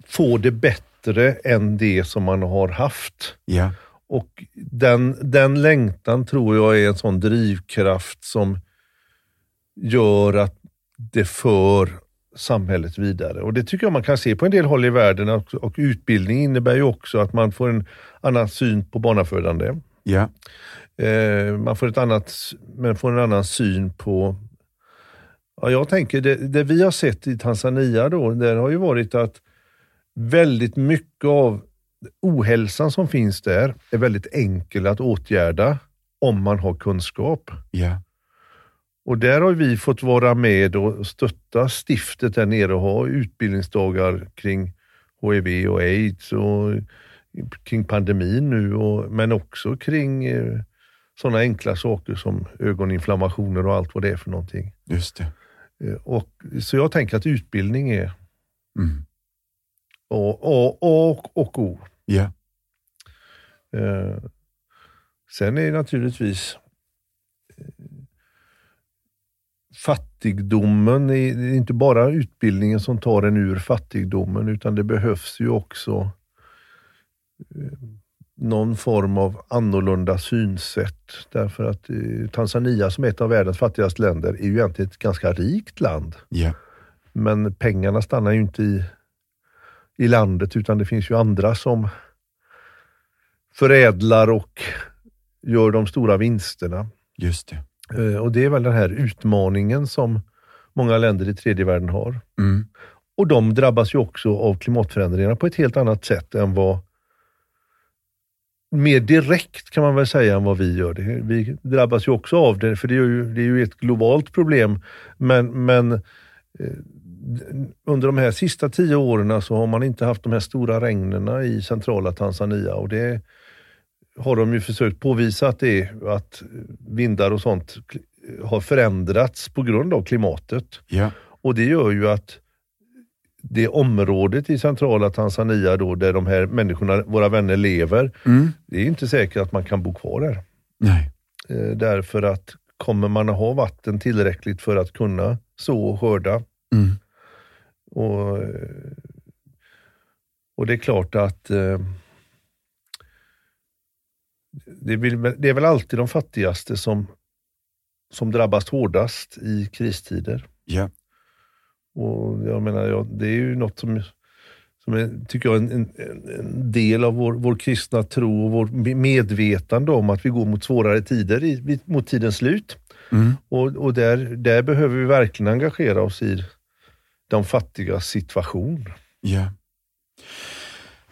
[SPEAKER 2] få det bättre än det som man har haft.
[SPEAKER 1] Ja.
[SPEAKER 2] Och den, den längtan tror jag är en sån drivkraft som gör att det för samhället vidare. Och Det tycker jag man kan se på en del håll i världen och, och utbildning innebär ju också att man får en annan syn på barnafödande.
[SPEAKER 1] Ja.
[SPEAKER 2] Eh, man får, ett annat, man får en annan syn på... Ja, jag tänker, det, det vi har sett i Tanzania då, där har ju varit att väldigt mycket av ohälsan som finns där är väldigt enkel att åtgärda om man har kunskap.
[SPEAKER 1] Ja.
[SPEAKER 2] Och där har vi fått vara med och stötta stiftet där nere och ha utbildningsdagar kring HIV och aids och kring pandemin nu, och, men också kring eh, sådana enkla saker som ögoninflammationer och allt vad det är för någonting.
[SPEAKER 1] Just det.
[SPEAKER 2] Eh, Och, så jag tänker att utbildning är
[SPEAKER 1] Mm.
[SPEAKER 2] A, A, A och O.
[SPEAKER 1] Ja.
[SPEAKER 2] Eh, sen är det naturligtvis eh, fattigdomen, det är inte bara utbildningen som tar en ur fattigdomen utan det behövs ju också eh, någon form av annorlunda synsätt. Därför att eh, Tanzania som är ett av världens fattigaste länder är ju egentligen ett ganska rikt land.
[SPEAKER 1] Ja.
[SPEAKER 2] Men pengarna stannar ju inte i, i landet utan det finns ju andra som förädlar och gör de stora vinsterna.
[SPEAKER 1] Just det.
[SPEAKER 2] Eh, Och det är väl den här utmaningen som många länder i tredje världen har.
[SPEAKER 1] Mm.
[SPEAKER 2] Och de drabbas ju också av klimatförändringarna på ett helt annat sätt än vad mer direkt kan man väl säga än vad vi gör. Det. Vi drabbas ju också av det, för det är ju, det är ju ett globalt problem. Men, men eh, under de här sista tio åren så har man inte haft de här stora regnerna i centrala Tanzania och det har de ju försökt påvisa att det är att vindar och sånt har förändrats på grund av klimatet.
[SPEAKER 1] Ja.
[SPEAKER 2] Och det gör ju att det området i centrala Tanzania då, där de här människorna, våra vänner, lever,
[SPEAKER 1] Mm.
[SPEAKER 2] det är inte säkert att man kan bo kvar där.
[SPEAKER 1] Nej.
[SPEAKER 2] Eh, därför att kommer man att ha vatten tillräckligt för att kunna så och skörda?
[SPEAKER 1] Mm.
[SPEAKER 2] Och, eh, och det är klart att eh, det, vill, det är väl alltid de fattigaste som, som drabbas hårdast i kristider.
[SPEAKER 1] Ja.
[SPEAKER 2] Och jag menar, ja, det är ju något som, som är, tycker jag, en, en, en del av vår, vår kristna tro och vårt medvetande om att vi går mot svårare tider, i, mot tidens slut.
[SPEAKER 1] Mm.
[SPEAKER 2] Och, och där, där behöver vi verkligen engagera oss i de fattigas situation.
[SPEAKER 1] Ja.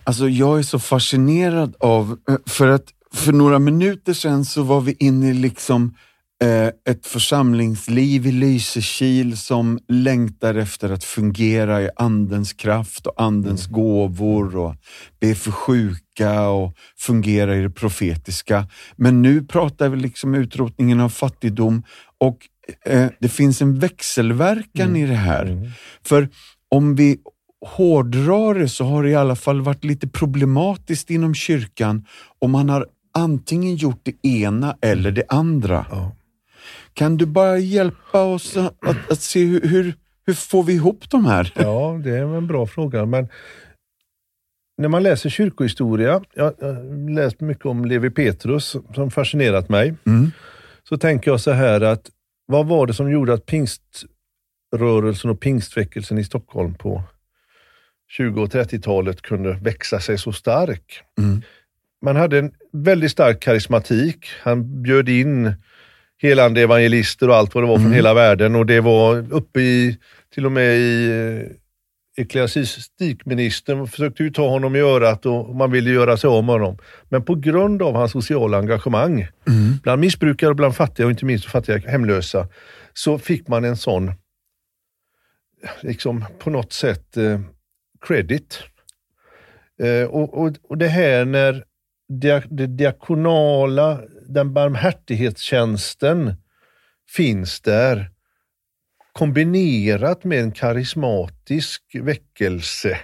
[SPEAKER 1] Alltså jag är så fascinerad av, eh, för att för några minuter sedan så var vi inne i liksom eh, ett församlingsliv i Lysekil som längtar efter att fungera i andens kraft och andens gåvor och be för sjuka och fungera i det profetiska. Men nu pratar vi liksom utrotningen av fattigdom och eh, det finns en växelverkan i det här. För om vi hårdrar det så har det i alla fall varit lite problematiskt inom kyrkan om man har antingen gjort det ena eller det andra.
[SPEAKER 2] Ja.
[SPEAKER 1] Kan du bara hjälpa oss att, att, se hur, hur, hur får vi ihop de här?
[SPEAKER 2] Ja, det är en bra fråga. Men när man läser kyrkohistoria, jag har läst mycket om Levi Petrus som fascinerat mig,
[SPEAKER 1] Mm.
[SPEAKER 2] så tänker jag så här att vad var det som gjorde att pingströrelsen och pingstväckelsen i Stockholm på 20 och 30-talet kunde växa sig så stark?
[SPEAKER 1] Mm.
[SPEAKER 2] Man hade en väldigt stark karismatik. Han bjöd in helande evangelister och allt vad det var från
[SPEAKER 1] Mm.
[SPEAKER 2] hela världen och det var uppe i, till och med i eh, ecklesiastikministern försökte ju ta honom i örat och man ville göra sig om honom. Men på grund av hans sociala engagemang,
[SPEAKER 1] Mm.
[SPEAKER 2] bland missbrukare och bland fattiga och inte minst fattiga hemlösa, så fick man en sån, liksom på något sätt, eh, credit. Eh, och, och, och det här när dia, det diakonala den barmhärtighetstjänsten finns där kombinerat med en karismatisk väckelse.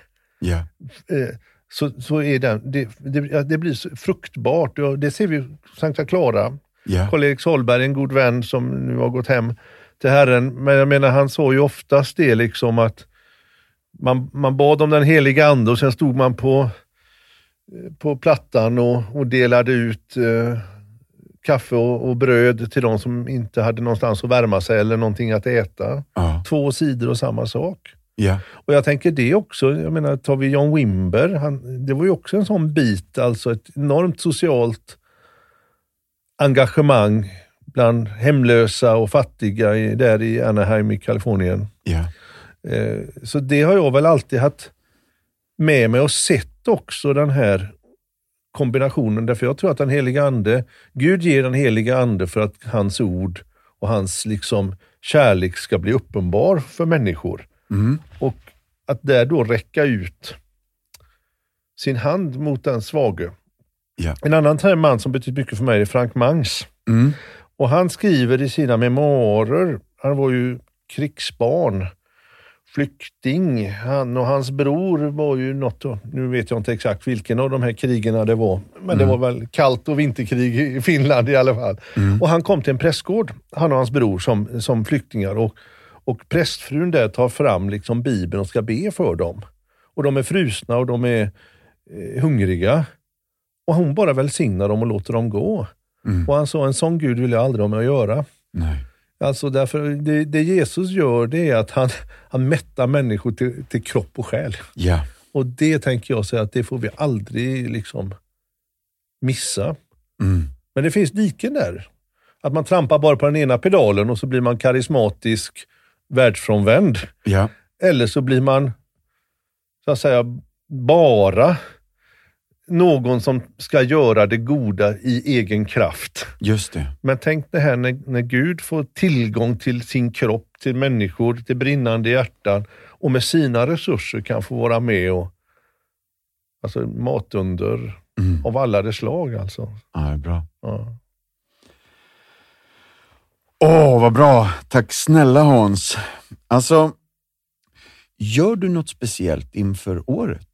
[SPEAKER 2] Eh, så, så är den, det, det, det blir fruktbart. Det ser vi i Sankta Clara.
[SPEAKER 1] Ja.
[SPEAKER 2] Karl-Erik Solberg, en god vän som nu har gått hem till Herren. Men jag menar, han sa ju oftast det liksom att man, man bad om den heliga ande och sen stod man på, på plattan och, och delade ut eh, kaffe och, och bröd till de som inte hade någonstans att värma sig eller någonting att äta.
[SPEAKER 1] Ja.
[SPEAKER 2] Två sidor och samma sak.
[SPEAKER 1] Ja.
[SPEAKER 2] Och jag tänker det också, jag menar tar vi John Wimber, han, det var ju också en sån bit, alltså ett enormt socialt engagemang bland hemlösa och fattiga i, där i Anaheim i Kalifornien.
[SPEAKER 1] Ja.
[SPEAKER 2] Eh, så det har jag väl alltid haft med mig och sett också den här kombinationen. Därför jag tror att den heliga ande, Gud ger den heliga ande för att hans ord och hans liksom kärlek ska bli uppenbar för människor.
[SPEAKER 1] Mm.
[SPEAKER 2] Och att där då räcka ut sin hand mot den svage.
[SPEAKER 1] Ja.
[SPEAKER 2] En annan man som betyder mycket för mig är Frank Mangs.
[SPEAKER 1] Mm.
[SPEAKER 2] Och han skriver i sina memoarer, han var ju krigsbarn, flykting. Han och hans bror var ju något, nu vet jag inte exakt vilken av de här krigen det var, men det var väl kallt och vinterkrig i Finland i alla fall. Och han kom till en prästgård, han och hans bror som, som flyktingar. Och, och prästfrun där tar fram liksom Bibeln och ska be för dem. Och de är frusna och de är eh, hungriga. Och hon bara välsignar dem och låter dem gå.
[SPEAKER 1] Mm.
[SPEAKER 2] Och han sa, en sån Gud vill jag aldrig ha med att göra.
[SPEAKER 1] Nej.
[SPEAKER 2] Alltså därför, det, det Jesus gör det är att han, han mättar människor till, till kropp och själ.
[SPEAKER 1] Ja.
[SPEAKER 2] Och det tänker jag säga att det får vi aldrig liksom missa.
[SPEAKER 1] Mm.
[SPEAKER 2] Men det finns diken där. Att man trampar bara på den ena pedalen och så blir man karismatisk världsfrånvänd.
[SPEAKER 1] Ja.
[SPEAKER 2] Eller så blir man, så att säga, bara någon som ska göra det goda i egen kraft.
[SPEAKER 1] Just det.
[SPEAKER 2] Men tänk det här när, när Gud får tillgång till sin kropp, till människor, till brinnande hjärtan och med sina resurser kan få vara med och alltså matunder
[SPEAKER 1] Mm.
[SPEAKER 2] av alla dess slag alltså.
[SPEAKER 1] Ja, det är bra.
[SPEAKER 2] Ja.
[SPEAKER 1] Åh, vad bra. Tack snälla Hans. Alltså, gör du något speciellt inför året?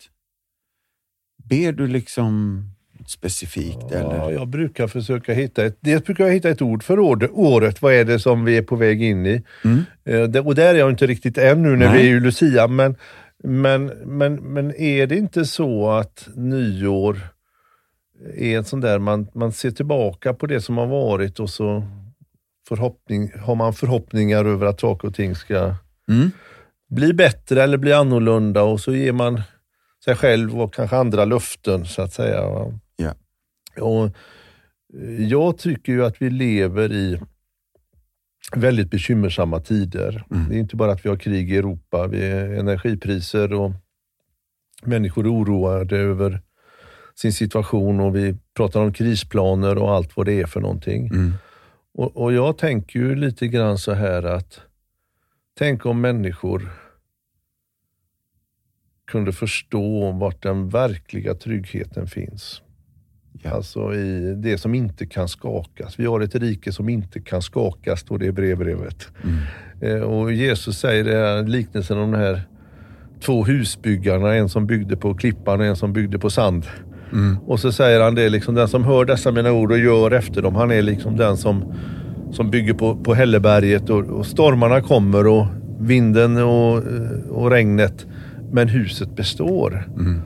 [SPEAKER 1] Ber du liksom specifikt
[SPEAKER 2] Ja,
[SPEAKER 1] eller?
[SPEAKER 2] jag brukar försöka hitta ett, dels brukar jag hitta ett ord för året. Vad är det som vi är på väg in i?
[SPEAKER 1] Mm.
[SPEAKER 2] Eh, Och där är jag inte riktigt än nu när
[SPEAKER 1] Nej.
[SPEAKER 2] vi är i Lucia, men, men, men, men är det inte så att nyår är en sån där, man, man ser tillbaka på det som har varit och så förhoppning, har man förhoppningar över att saker och ting ska
[SPEAKER 1] Mm.
[SPEAKER 2] bli bättre eller bli annorlunda och så ger man sig själv och kanske andra löften så att säga.
[SPEAKER 1] Ja.
[SPEAKER 2] Och eh, jag tycker ju att vi lever i väldigt bekymmersamma tider.
[SPEAKER 1] Mm.
[SPEAKER 2] Det är inte bara att vi har krig i Europa, vi är energipriser och människor är oroade över sin situation och vi pratar om krisplaner och allt vad det är för någonting.
[SPEAKER 1] Mm.
[SPEAKER 2] Och, och jag tänker ju lite grann så här att tänk om människor kunde förstå vart den verkliga tryggheten finns.
[SPEAKER 1] Ja.
[SPEAKER 2] Alltså i det som inte kan skakas. Vi har ett rike som inte kan skakas, står det i brevbrevet.
[SPEAKER 1] Mm.
[SPEAKER 2] Eh, och Jesus säger det här, liknelsen om de här två husbyggarna, en som byggde på klippan och en som byggde på sand.
[SPEAKER 1] Mm.
[SPEAKER 2] Och så säger han det, liksom, den som hör dessa mina ord och gör efter dem, han är liksom den som, som bygger på, på hälleberget och, och stormarna kommer och vinden och, och regnet, men huset består.
[SPEAKER 1] Mm.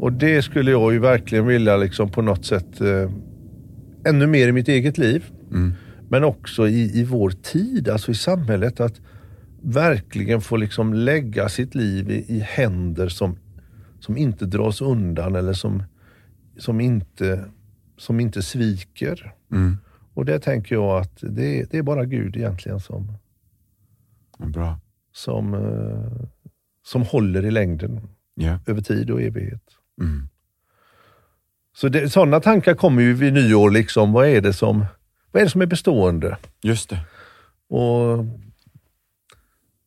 [SPEAKER 2] Och det skulle jag ju verkligen vilja liksom på något sätt eh, ännu mer i mitt eget liv.
[SPEAKER 1] Mm.
[SPEAKER 2] Men också i, i vår tid, alltså i samhället. Att verkligen få liksom lägga sitt liv i, i händer som, som inte dras undan eller som, som, inte, som inte sviker.
[SPEAKER 1] Mm.
[SPEAKER 2] Och det tänker jag att det, det är bara Gud egentligen som,
[SPEAKER 1] Bra.
[SPEAKER 2] som, eh, som håller i längden
[SPEAKER 1] Ja.
[SPEAKER 2] över tid och evighet.
[SPEAKER 1] Mm.
[SPEAKER 2] Så det, sådana tankar kommer ju vid nyår. Liksom. Vad, är det som, vad är det som är bestående?
[SPEAKER 1] Just det.
[SPEAKER 2] Och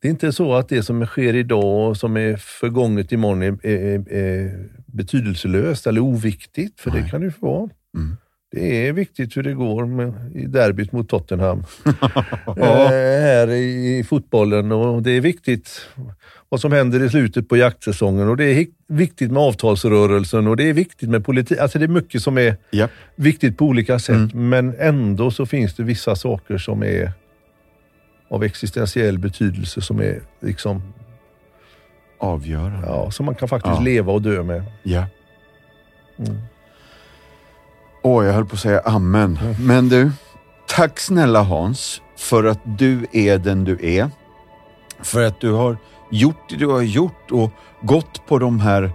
[SPEAKER 2] Det är inte så att det som sker idag och som är förgånget imorgon är, är, är betydelselöst eller oviktigt, för det
[SPEAKER 1] Nej.
[SPEAKER 2] kan det ju vara.
[SPEAKER 1] Mm.
[SPEAKER 2] Det är viktigt hur det går med, i derbyt mot Tottenham. [laughs] eh, här i, i fotbollen och det är viktigt vad som händer i slutet på jaktsäsongen och det är viktigt med avtalsrörelsen och det är viktigt med politik. Alltså det är mycket som är
[SPEAKER 1] Japp.
[SPEAKER 2] viktigt på olika sätt
[SPEAKER 1] Mm.
[SPEAKER 2] men ändå så finns det vissa saker som är av existentiell betydelse som är liksom,
[SPEAKER 1] Avgörande.
[SPEAKER 2] ja, som man kan faktiskt
[SPEAKER 1] Ja.
[SPEAKER 2] leva och dö med.
[SPEAKER 1] Ja.
[SPEAKER 2] Mm.
[SPEAKER 1] Åh, jag höll på att säga amen. Men du, tack snälla Hans för att du är den du är. För att du har gjort det du har gjort och gått på de här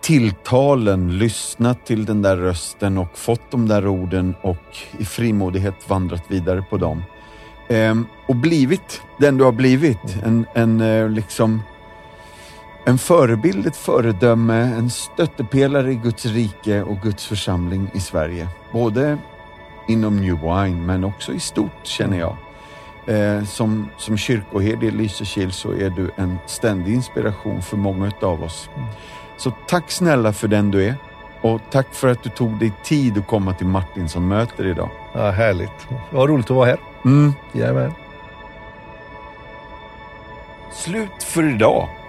[SPEAKER 1] tilltalen, lyssnat till den där rösten och fått de där orden och i frimodighet vandrat vidare på dem. Ehm, och blivit den du har blivit. En, en eh, liksom en förebild, ett föredöme, en stöttepelare i Guds rike och Guds församling i Sverige. Både inom New Wine men också i stort känner jag. Eh, som, som kyrkoherde i Lysekil så är du en ständig inspiration för många av oss. Så tack snälla för den du är och tack för att du tog dig tid att komma till Martinsson-möter idag.
[SPEAKER 2] Ja, härligt. Vad roligt att vara här.
[SPEAKER 1] Mm.
[SPEAKER 2] Jajamän.
[SPEAKER 1] Slut för idag